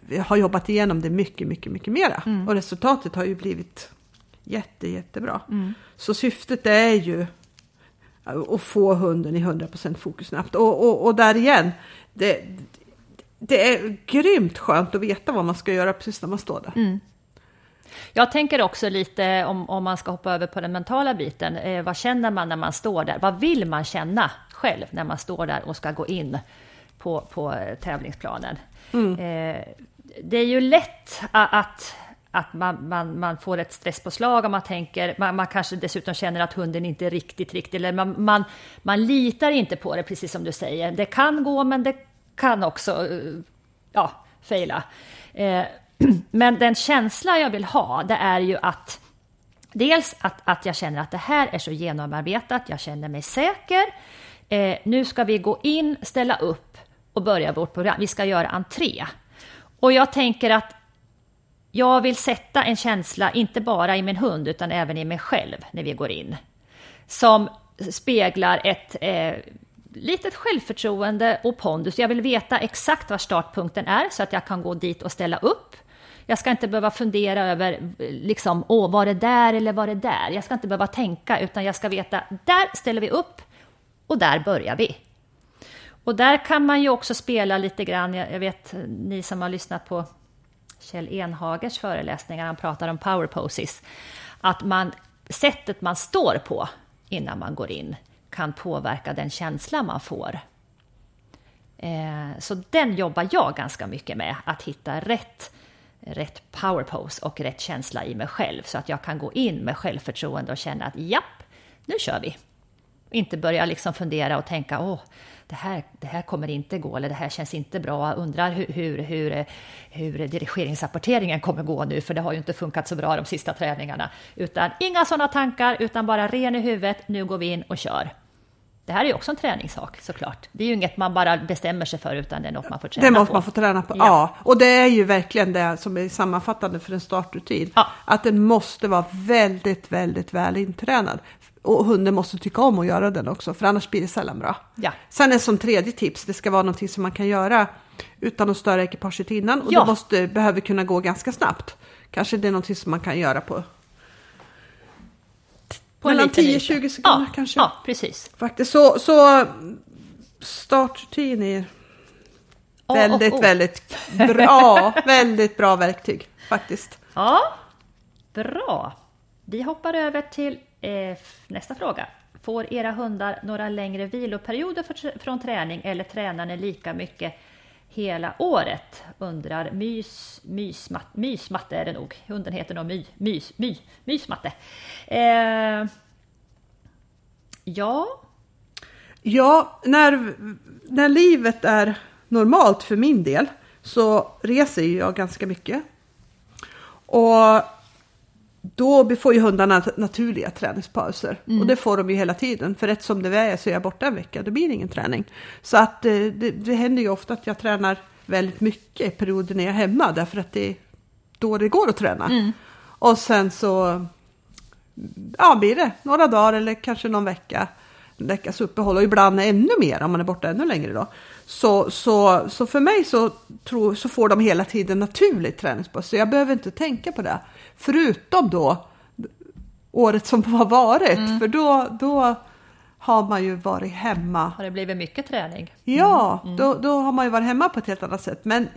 jag har jobbat igenom det mycket, mycket, mycket mera. Mm. Och resultatet har ju blivit jätte, jättebra. Mm. Så syftet är ju att få hunden i 100% fokus snabbt. Och, och, och där igen, det, det är grymt skönt att veta vad man ska göra precis när man står där. Mm. Jag tänker också lite om, om man ska hoppa över på den mentala biten. Eh, vad känner man när man står där? Vad vill man känna själv när man står där och ska gå in på, på eh, tävlingsplanen? Mm. Eh, det är ju lätt att, att man, man, man får ett stresspåslag och man tänker, man, man kanske dessutom känner att hunden inte är riktigt, riktigt, eller man, man, man litar inte på det, precis som du säger. Det kan gå, men det kan också eh, ja, fejla. Eh, (clears throat) men den känsla jag vill ha, det är ju att dels att, att jag känner att det här är så genomarbetat, jag känner mig säker. Eh, nu ska vi gå in, ställa upp och börja vårt program. Vi ska göra entré. Och jag tänker att jag vill sätta en känsla, inte bara i min hund, utan även i mig själv när vi går in. Som speglar ett eh, litet självförtroende och pondus. Jag vill veta exakt var startpunkten är så att jag kan gå dit och ställa upp. Jag ska inte behöva fundera över, liksom, åh, var det där eller var det där? Jag ska inte behöva tänka, utan jag ska veta, där ställer vi upp och där börjar vi. Och där kan man ju också spela lite grann, jag vet ni som har lyssnat på Kjell Enhagers föreläsningar, han pratar om power poses, att man, sättet man står på innan man går in kan påverka den känsla man får. Eh, så den jobbar jag ganska mycket med, att hitta rätt, rätt power pose och rätt känsla i mig själv så att jag kan gå in med självförtroende och känna att japp, nu kör vi. Inte börja liksom fundera och tänka åh, det här, det här kommer inte gå eller det här känns inte bra. Undrar hur, hur, hur, hur dirigeringsrapporteringen kommer gå nu för det har ju inte funkat så bra de sista träningarna. Utan inga sådana tankar utan bara ren i huvudet. Nu går vi in och kör. Det här är ju också en träningssak såklart. Det är ju inget man bara bestämmer sig för utan det är något man får träna på. Det måste man få träna på, ja. ja. Och det är ju verkligen det som är sammanfattande för en startrutin. Ja. Att den måste vara väldigt, väldigt väl intränad. Och hunden måste tycka om att göra den också, för annars blir det sällan bra. Ja. Sen är som tredje tips, det ska vara någonting som man kan göra utan att störa ekipaget innan. Och ja. det måste, behöver kunna gå ganska snabbt. Kanske det är någonting som man kan göra på på Mellan 10-20 sekunder ja, kanske. Ja, precis. Faktiskt. Så, så startrutin är oh, väldigt, oh, oh. väldigt bra. (laughs) väldigt bra verktyg faktiskt. Ja, bra. Vi hoppar över till eh, nästa fråga. Får era hundar några längre viloperioder för, från träning eller tränar ni lika mycket hela året? Undrar mys, mysmat, mysmatte är det nog. Hunden heter nog my, mys, my, mysmatte. Eh, ja. Ja, när, när livet är normalt för min del så reser jag ganska mycket. Och då får ju hundarna naturliga träningspauser. Mm. Och det får de ju hela tiden. För rätt som det är så är jag borta en vecka, då blir det ingen träning. Så att eh, det, det händer ju ofta att jag tränar väldigt mycket i perioder när jag är hemma. Därför att det, då då det går att träna. Och sen så ja, blir det några dagar eller kanske någon vecka en veckas uppehåll och ibland ännu mer om man är borta ännu längre då. Så, så, så för mig så, tror, så får de hela tiden naturligt träningspass, så jag behöver inte tänka på det. Förutom då året som har varit, för då, då har man ju varit hemma. Har det blivit mycket träning? Ja, Då, då har man ju varit hemma på ett helt annat sätt. Men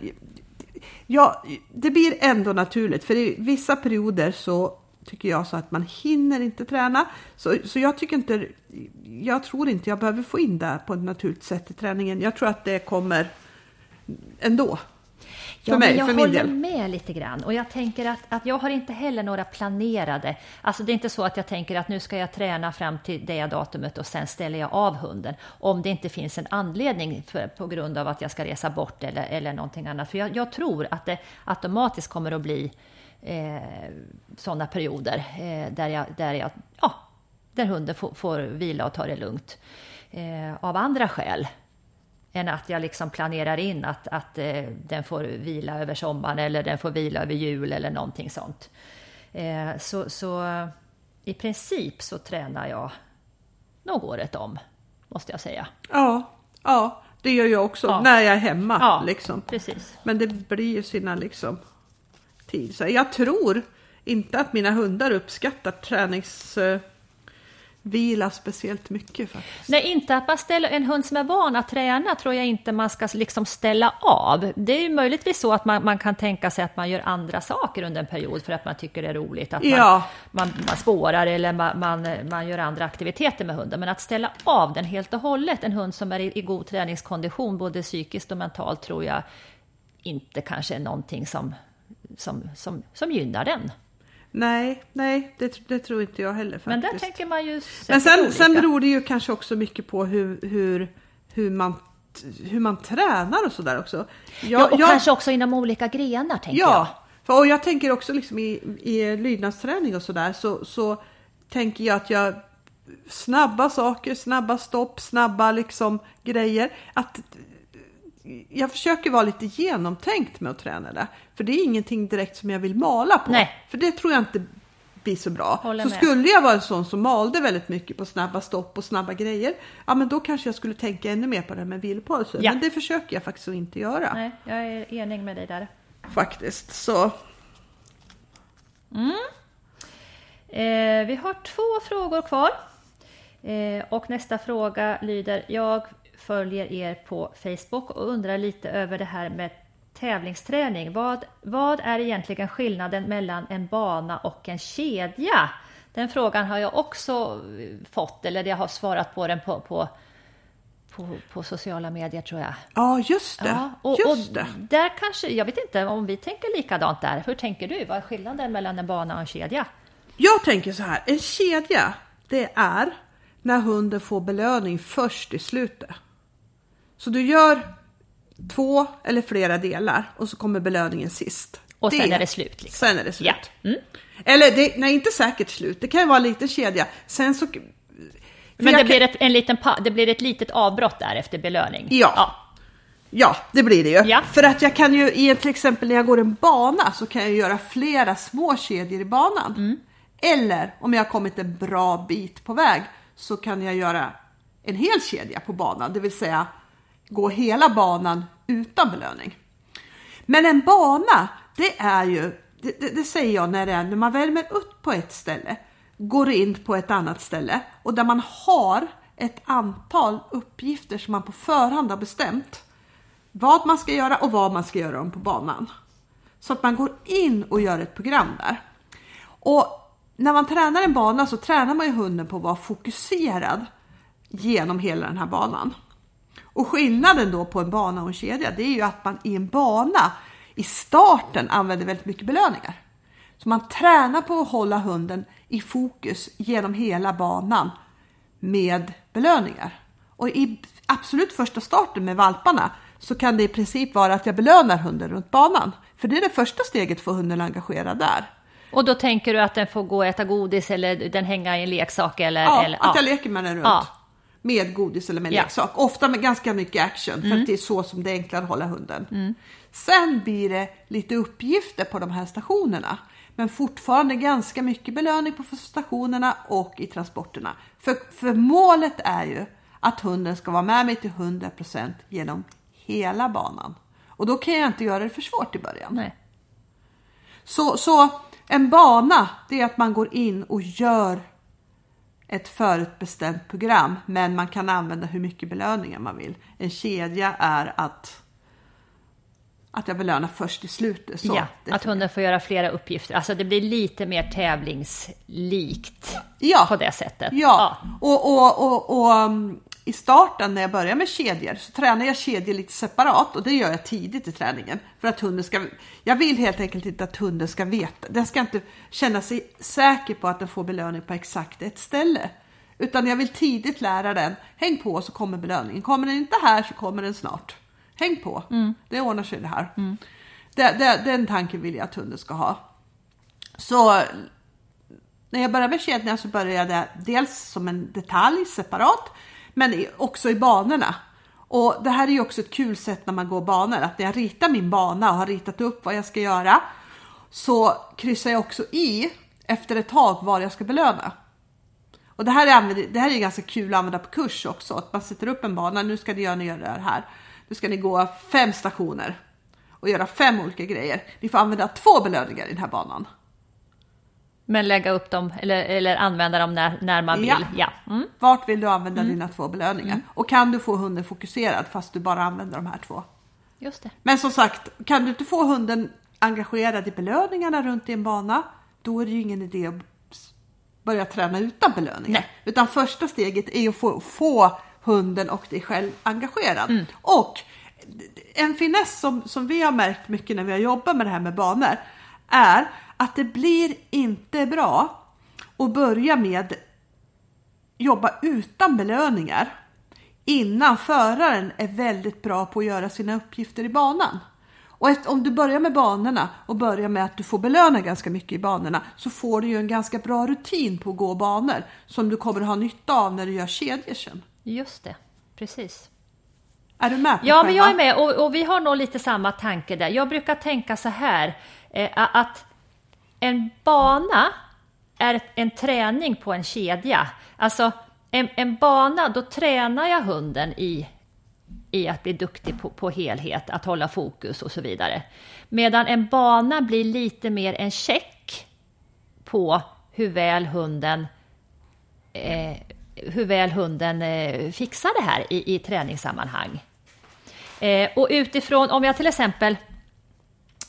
ja, det blir ändå naturligt, för i vissa perioder så tycker jag så att man hinner inte träna. Så, så jag tycker inte, jag tror inte jag behöver få in det på ett naturligt sätt i träningen. Jag tror att det kommer ändå. För Ja, mig, men jag för min håller del. med lite grann. Och jag tänker att, att jag har inte heller några planerade... Alltså det är inte så att jag tänker att nu ska jag träna fram till det datumet och sen ställer jag av hunden. Om det inte finns en anledning för, på grund av att jag ska resa bort eller, eller någonting annat. För jag, jag tror att det automatiskt kommer att bli eh, sådana perioder eh, där, jag, där, jag, ja, där hunden får, får vila och ta det lugnt. Eh, av andra skäl än att jag liksom planerar in att, att eh, den får vila över sommaren eller den får vila över jul eller någonting sånt. Eh, så, så i princip så tränar jag nog året om, måste jag säga. Ja, ja, det gör jag också Ja. när jag är hemma. Ja, liksom. precis. Men det blir ju sina liksom tid. Så jag tror inte att mina hundar uppskattar träningsvila speciellt mycket faktiskt. Nej, inte att man ställer en hund som är van att träna tror jag inte man ska liksom ställa av. Det är ju möjligtvis så att man, man kan tänka sig att man gör andra saker under en period för att man tycker det är roligt. Att man, Ja. man, man spårar eller man, man, man gör andra aktiviteter med hunden. Men att ställa av den helt och hållet, en hund som är i, i god träningskondition både psykiskt och mentalt tror jag inte kanske är någonting som, som, som, som gynnar den. Nej, nej, det, det tror inte jag heller faktiskt. Men där tänker man ju Men sen, olika. sen beror det ju kanske också mycket på hur, hur, hur, man, hur man tränar och sådär också. Jag, Ja, och jag, kanske också inom olika grenar tänker jag. Ja, och jag tänker också liksom i, i lydnadsträning och sådär så, så tänker jag att jag snabba saker, snabba stopp, snabba liksom grejer. Att jag försöker vara lite genomtänkt med att träna det. För det är ingenting direkt som jag vill mala på. Nej. För det tror jag inte blir så bra. Håller så med. skulle jag vara en sån som malde väldigt mycket på snabba stopp och snabba grejer. Ja men då kanske jag skulle tänka ännu mer på det här med vilopauser. Ja. Men det försöker jag faktiskt att inte göra. Nej, jag är enig med dig där. Faktiskt. Så Eh, vi har två frågor kvar. Eh, och nästa fråga lyder, jag följer er på Facebook och undrar lite över det här med tävlingsträning. Vad, vad är egentligen skillnaden mellan en bana och en kedja? Den frågan har jag också eh, fått, eller jag har svarat på den på, på, på, på sociala medier tror jag. Ja, just det. Ja, och, just och det. där kanske, jag vet inte om vi tänker likadant där. Hur tänker du? Vad är skillnaden mellan en bana och en kedja? Jag tänker så här, en kedja, det är när hunden får belöning först i slutet. Så du gör två eller flera delar och så kommer belöningen sist. Och sen är det slut, liksom. Sen är det slut. Ja. Mm. Eller det, nej, inte säkert slut. Det kan ju vara en liten kedja. Sen så... Men det kan- blir, ett, en liten, det blir ett litet avbrott där efter belöning? Ja. Ja, det blir det ju. Ja. För att jag kan ju, i, till exempel när jag går en bana så kan jag göra flera små kedjor i banan. Mm. Eller om jag har kommit en bra bit på väg så kan jag göra en hel kedja på banan, det vill säga gå hela banan utan belöning. Men en bana, det är ju, det, det, det säger jag när det är när man värmer upp på ett ställe, går in på ett annat ställe och där man har ett antal uppgifter som man på förhand har bestämt vad man ska göra och vad man ska göra om på banan. Så att man går in och gör ett program där. Och när man tränar en bana så tränar man ju hunden på att vara fokuserad genom hela den här banan. Och skillnaden då på en bana och en kedja det är ju att man i en bana i starten använder väldigt mycket belöningar. Så man tränar på att hålla hunden i fokus genom hela banan med belöningar. Och i absolut första starten med valparna så kan det i princip vara att jag belönar hunden runt banan. För det är det första steget för hunden engagerad där. Och då tänker du att den får gå och äta godis eller den hänga i en leksak eller... Ja, eller att jag leker med den runt. Ja. Med godis eller med Ja. leksak. Ofta med ganska mycket action för att det är så som det är enklare att hålla hunden. Sen blir det lite uppgifter på de här stationerna. Men fortfarande ganska mycket belöning på stationerna och i transporterna. För, för målet är ju att hunden ska vara med mig till 100% genom hela banan. Och då kan jag inte göra det för svårt i början. Nej. Så, så en bana, det är att man går in och gör ett förutbestämt program, men man kan använda hur mycket belöningar man vill. En kedja är att, att jag belönar först i slutet. Så ja, att hunden får göra flera uppgifter. Alltså det blir lite mer tävlingslikt ja. på det sättet. Ja, Och, och, och, och um, i starten när jag börjar med kedjor så tränar jag kedjor lite separat och det gör jag tidigt i träningen. För att hunden ska, jag vill helt enkelt inte att hunden ska veta, den ska inte känna sig säker på att den får belöning på exakt ett ställe. Utan jag vill tidigt lära den, häng på så kommer belöningen. Kommer den inte här så kommer den snart. Häng på, det ordnar sig det här. Det, det, den tanken vill jag att hunden ska ha. Så när jag började med kedjorna så började jag det dels som en detalj separat, men också i banorna. Och det här är ju också ett kul sätt när man går banor, att när jag ritar min bana och har ritat upp vad jag ska göra, så kryssar jag också i efter ett tag vad jag ska belöna. Och det här, är, det här är ganska kul att använda på kurs också, att man sätter upp en bana, nu ska ni göra, ni göra det här. Nu ska ni gå fem stationer och göra fem olika grejer. Ni får använda två belöningar i den här banan. Men lägga upp dem eller, eller använda dem när, när man vill. Ja. Ja. Mm. Vart vill du använda dina två belöningar? Och kan du få hunden fokuserad fast du bara använder de här två? Just det. Men som sagt, kan du inte få hunden engagerad i belöningarna runt i en bana, då är det ju ingen idé att börja träna utan belöningar. Nej. Utan första steget är att få, få hunden och dig själv engagerad. Och en finess som, som vi har märkt mycket när vi har jobbat med det här med banor är att det blir inte bra att börja med jobba utan belöningar innan föraren är väldigt bra på att göra sina uppgifter i banan. Och ett, om du börjar med banorna och börjar med att du får belöna ganska mycket i banorna så får du ju en ganska bra rutin på att gå banor som du kommer att ha nytta av när du gör kedjor sen. Just det. Precis. Är du med på Ja, men själva? jag är med och, och vi har nog lite samma tanke där. Jag brukar tänka så här eh, att en bana är en träning på en kedja. Alltså en, en bana, då tränar jag hunden i, i att bli duktig på, på helhet, att hålla fokus och så vidare. Medan en bana blir lite mer en check på hur väl hunden eh, hur väl hunden eh, fixar det här i, i träningssammanhang. Eh, och utifrån, om jag till exempel,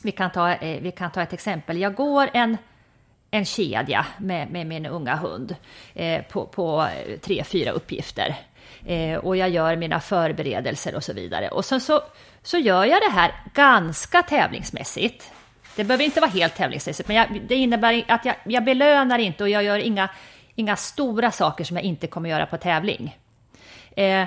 vi kan ta, eh, vi kan ta ett exempel, jag går en, en kedja med, med min unga hund eh, på, på eh, tre, fyra uppgifter. Och jag gör mina förberedelser och så vidare. Och sen så, så gör jag det här ganska tävlingsmässigt. Det behöver inte vara helt tävlingsmässigt, men jag, det innebär att jag, jag belönar inte och jag gör inga, inga stora saker som jag inte kommer göra på tävling. Eh,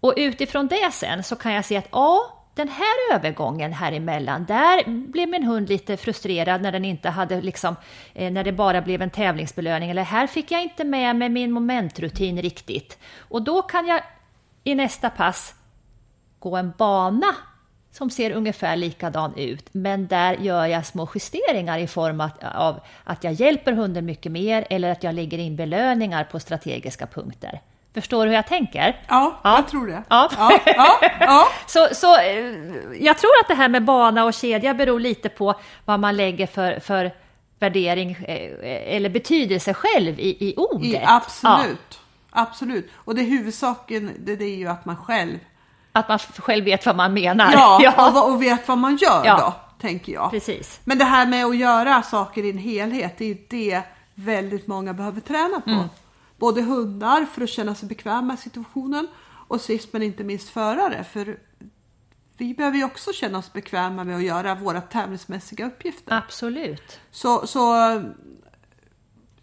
och utifrån det sen så kan jag se att ja, den här övergången här emellan, där blev min hund lite frustrerad när den inte hade liksom, eh, när det bara blev en tävlingsbelöning. Eller här fick jag inte med mig min momentrutin riktigt. Och då kan jag i nästa pass gå en bana som ser ungefär likadan ut, men där gör jag små justeringar i form av att jag hjälper hunden mycket mer eller att jag lägger in belöningar på strategiska punkter. Förstår du hur jag tänker? Ja, Ja. jag tror det. Ja. ja, ja, (laughs) ja. Så, så eh, jag tror att det här med bana och kedja beror lite på vad man lägger för, för värdering eh, eller betydelse själv i, i ordet. I, absolut. Absolut. Och det huvudsaken det, det är ju att man själv att man själv vet vad man menar. Ja, (laughs) Och, och vet vad man gör då, tänker jag. Precis. Men det här med att göra saker i en helhet, det är ju det väldigt många behöver träna på. Mm. Både hundar för att känna sig bekväma i situationen och sist men inte minst förare. För vi behöver ju också känna oss bekväma med att göra våra tävlingsmässiga uppgifter. Absolut. Så, så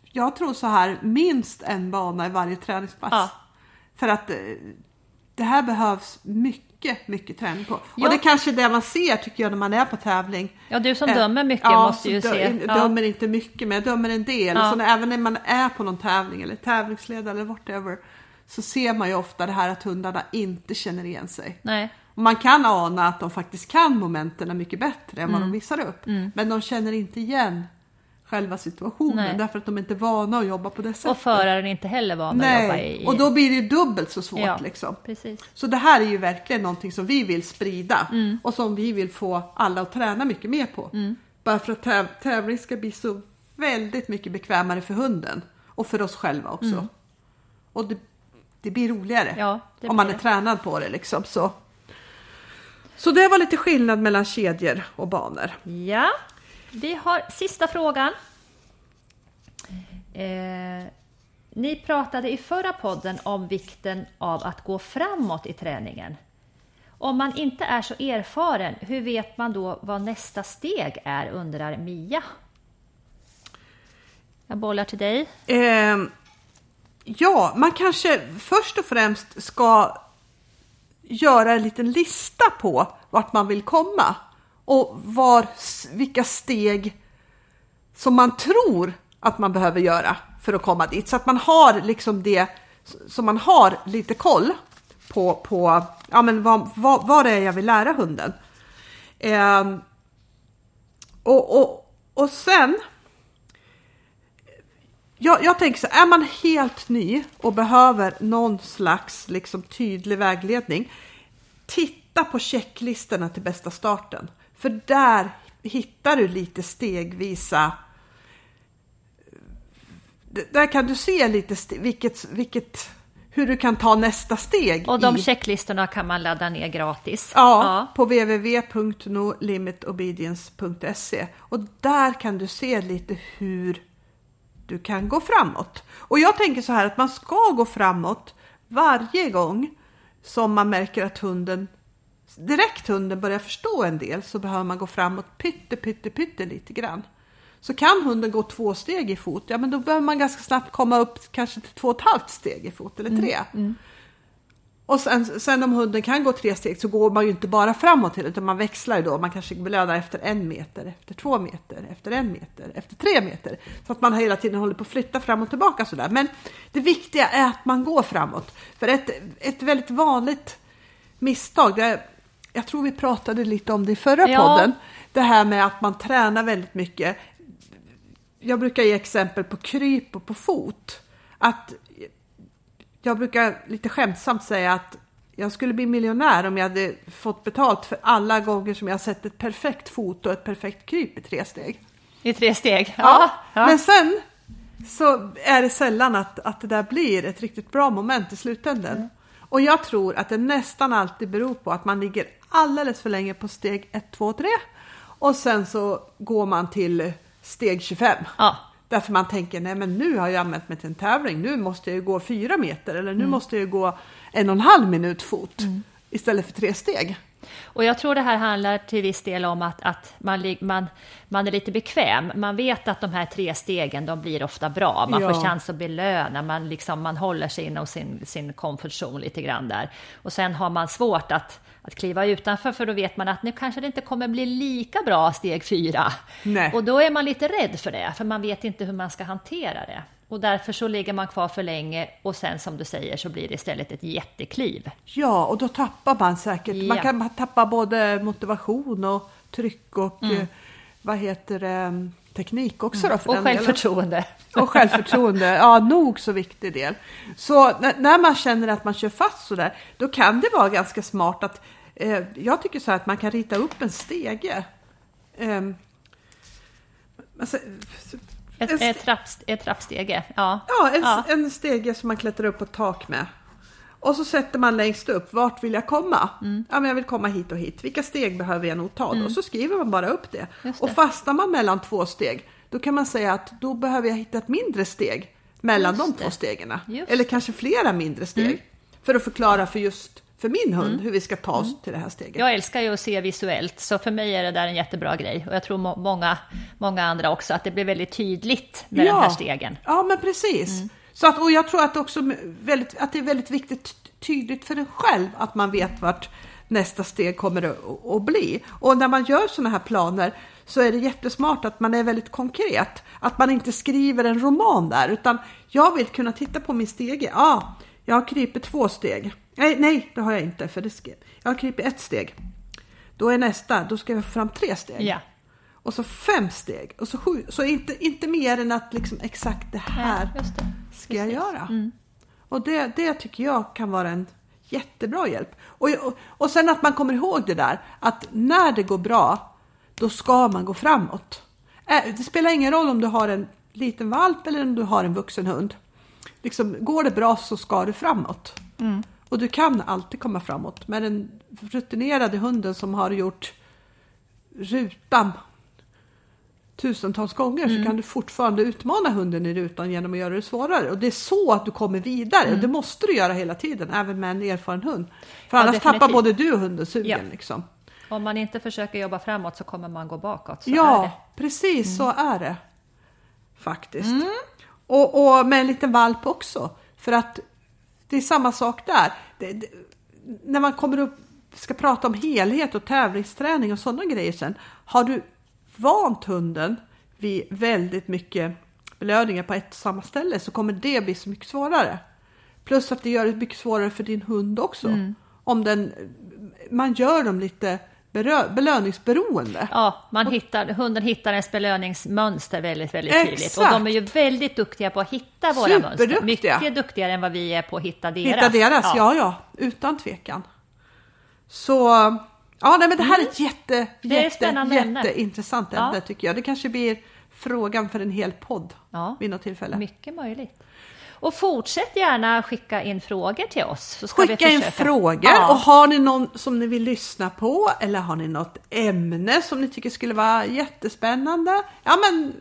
jag tror så här, minst en bana i varje träningspass. Ja. För att eh, det här behövs mycket, mycket träning på. Ja. Och det är kanske det man ser tycker jag när man är på tävling. Ja, du som Eh, dömer mycket ja, måste ju så se. dö- Ja. dömer inte mycket, men jag dömer en del. Ja. Så när, även när man är på någon tävling eller tävlingsledare eller whatever. så ser man ju ofta det här att hundarna inte känner igen sig. Nej. Man kan ana att de faktiskt kan momenten mycket bättre än vad Mm. de visar upp. Men de känner inte igen själva situationen Nej. därför att de inte är vana att jobba på det sättet. Och föraren är inte heller van att jobba Nej, i... och då blir det ju dubbelt så svårt ja, liksom. Precis. Så det här är ju verkligen någonting som vi vill sprida Mm. och som vi vill få alla att träna mycket mer på. Bara för att täv- tävling ska bli så väldigt mycket bekvämare för hunden och för oss själva också. Och det, det blir roligare Mm. Ja, det om man blir är tränad på det liksom. Så. så det var lite skillnad mellan kedjor och banor. Ja, vi har sista frågan. Eh, ni pratade i förra podden om vikten av att gå framåt i träningen. Om man inte är så erfaren, hur vet man då vad nästa steg är, undrar Mia. Jag bollar till dig. Eh, ja, man kanske först och främst ska göra en liten lista på vart man vill komma och var, vilka steg som man tror att man behöver göra för att komma dit. Så att man har liksom det, så man har lite koll på, på ja, men vad, vad, vad det är jag vill lära hunden. Eh, och, och, och sen jag, jag tänker så är man helt ny och behöver någon slags liksom, tydlig vägledning, titta på checklistorna till bästa starten. För där hittar du lite stegvisa där kan du se lite vilket, vilket, hur du kan ta nästa steg. Och de i- checklistorna kan man ladda ner gratis. Ja, på www.nolimitobedience.se och där kan du se lite hur du kan gå framåt. Och jag tänker så här att man ska gå framåt varje gång som man märker att hunden direkt hunden börjar förstå en del så behöver man gå framåt pytte, pytte, pytte lite grann. Så kan hunden gå två steg i fot, ja men då behöver man ganska snabbt komma upp kanske till två och ett halvt steg i fot eller tre. Och sen, sen om hunden kan gå tre steg så går man ju inte bara framåt hela utan man växlar ju då. Man kanske belönar efter en meter, efter två meter, efter en meter, efter tre meter. Så att man hela tiden håller på att flytta fram och tillbaka sådär. Men det viktiga är att man går framåt. För ett, ett väldigt vanligt misstag, det, jag tror vi pratade lite om det i förra Ja. podden. Det här med att man tränar väldigt mycket. Jag brukar ge exempel på kryp och på fot. Att jag brukar lite skämtsamt säga att jag skulle bli miljonär om jag hade fått betalt för alla gånger som jag sett ett perfekt fot och ett perfekt kryp i tre steg. I tre steg. Ja, ja. Men sen så är det sällan att, att det där blir ett riktigt bra moment i slutändan. Och jag tror att det nästan alltid beror på att man ligger alldeles för länge på steg 1, 2, 3 och sen så går man till steg 25. Ja. Därför man tänker, nej men nu har jag använt mig till en tävling, nu måste jag ju gå fyra meter eller nu måste jag ju gå en och en halv minut fot istället för tre steg. Och jag tror det här handlar till viss del om att, att man, man, man är lite bekväm. Man vet att de här tre stegen, de blir ofta bra. Man Ja. får chans att belöna, man, liksom, man håller sig inom sin, sin comfort zone lite grann där. Och sen har man svårt att, att kliva utanför, för då vet man att nu kanske det inte kommer bli lika bra steg fyra. Nej. Och då är man lite rädd för det, för man vet inte hur man ska hantera det. Och därför så ligger man kvar för länge och sen som du säger så blir det istället ett jättekliv. Ja, och då tappar man säkert. Man Ja. kan tappa både motivation och tryck och eh, vad heter det, teknik också då för Och den delen. självförtroende. Och självförtroende, ja nog så viktig del. Så när, man känner att man kör fast sådär, då kan det vara ganska smart att, eh, jag tycker så här att man kan rita upp en stege. Ehm, alltså, Ett, en, ett, trapp, ett trappstege, ja. ja, en, Ja. en stege som man klättrar upp på ett tak med. Och så sätter man längst upp, vart vill jag komma? Mm. Ja, men jag vill komma hit och hit. Vilka steg behöver jag nog ta då? Och så skriver man bara upp det. Just Och det. fastnar man mellan två steg, då kan man säga att då behöver jag hitta ett mindre steg mellan Just de det. två stegen. Eller kanske flera mindre steg. Mm. För att förklara för just för min hund hur vi ska ta oss till det här steget. Jag älskar ju att se visuellt, så för mig är det där en jättebra grej. Och jag tror må- många, många andra också, att det blir väldigt tydligt med den här stegen. Ja, men precis. Så att, och jag tror att, också väldigt, att det är väldigt viktigt ty- tydligt för en själv att man vet vart nästa steg kommer att, att bli. Och när man gör sådana här planer så är det jättesmart att man är väldigt konkret. Att man inte skriver en roman där, utan jag vill kunna titta på min stege. Ja, Jag har krypit två steg. Nej, nej, det har jag inte. För det ska, jag har krypit ett steg. Då är nästa, då ska jag få fram tre steg. Ja. Och så fem steg. Och så sju. Så inte, inte mer än att liksom exakt det här Ja, det. ska jag göra. Och det, det tycker jag kan vara en jättebra hjälp. Och, och, och sen att man kommer ihåg det där att när det går bra, då ska man gå framåt. Det spelar ingen roll om du har en liten valp eller om du har en vuxen hund. Liksom, går det bra så ska du framåt. Och du kan alltid komma framåt. Med den rutinerade hunden som har gjort rutan tusentals gånger så kan du fortfarande utmana hunden i rutan genom att göra det svårare. Och det är så att du kommer vidare. Och det måste du göra hela tiden, även med en erfaren hund. För Ja, annars tappar definitivt. både du och hunden sugen. Ja. Liksom. Om man inte försöker jobba framåt så kommer man gå bakåt. Så Ja, precis så är det. Faktiskt. Och, och med en liten valp också. För att det är samma sak där. Det, det, när man kommer upp ska prata om helhet och tävlingsträning och sådana grejer sen. Har du vant hunden vid väldigt mycket belöningar på ett och samma ställe så kommer det bli så mycket svårare. Plus att det gör det mycket svårare för din hund också. Om den, man gör dem lite belöningsberoende. Ja, man hittar, hunden hittar ens belöningsmönster väldigt, väldigt tydligt. Och Exakt. de är ju väldigt duktiga på att hitta våra mönster. Mycket duktigare än vad vi är på att hitta deras. Hitta deras, ja. ja utan tvekan. Så ja, nej, men det här är ett jätte, Mm. Är ett jätte, spännande ämne. jätteintressant Ja. ämne tycker jag. Det kanske blir frågan för en hel podd Ja. vid något tillfälle. Mycket möjligt. Och fortsätt gärna skicka in frågor till oss. Så ska vi Skicka in försöka. frågor Ja. och har ni någon som ni vill lyssna på eller har ni något ämne som ni tycker skulle vara jättespännande? Ja men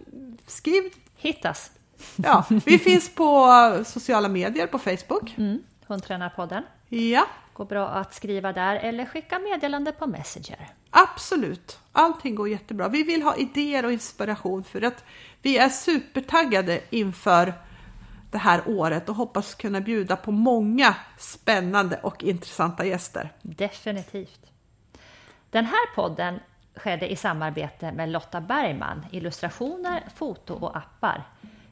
skriv. Hittas. Ja, vi (laughs) finns på sociala medier på Facebook. Mm. Hundtränarpodden. Ja, Går bra att skriva där eller skicka meddelande på Messenger. absolut. Allting går jättebra. Vi vill ha idéer och inspiration för att vi är supertaggade inför det här året och hoppas kunna bjuda på många spännande och intressanta gäster. Definitivt. Den här podden skedde i samarbete med Lotta Bergman, illustrationer, foto och appar.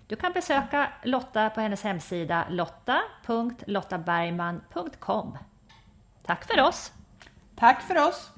Du kan besöka Lotta på hennes hemsida lotta.lottabergman.com. Tack för oss! Tack för oss!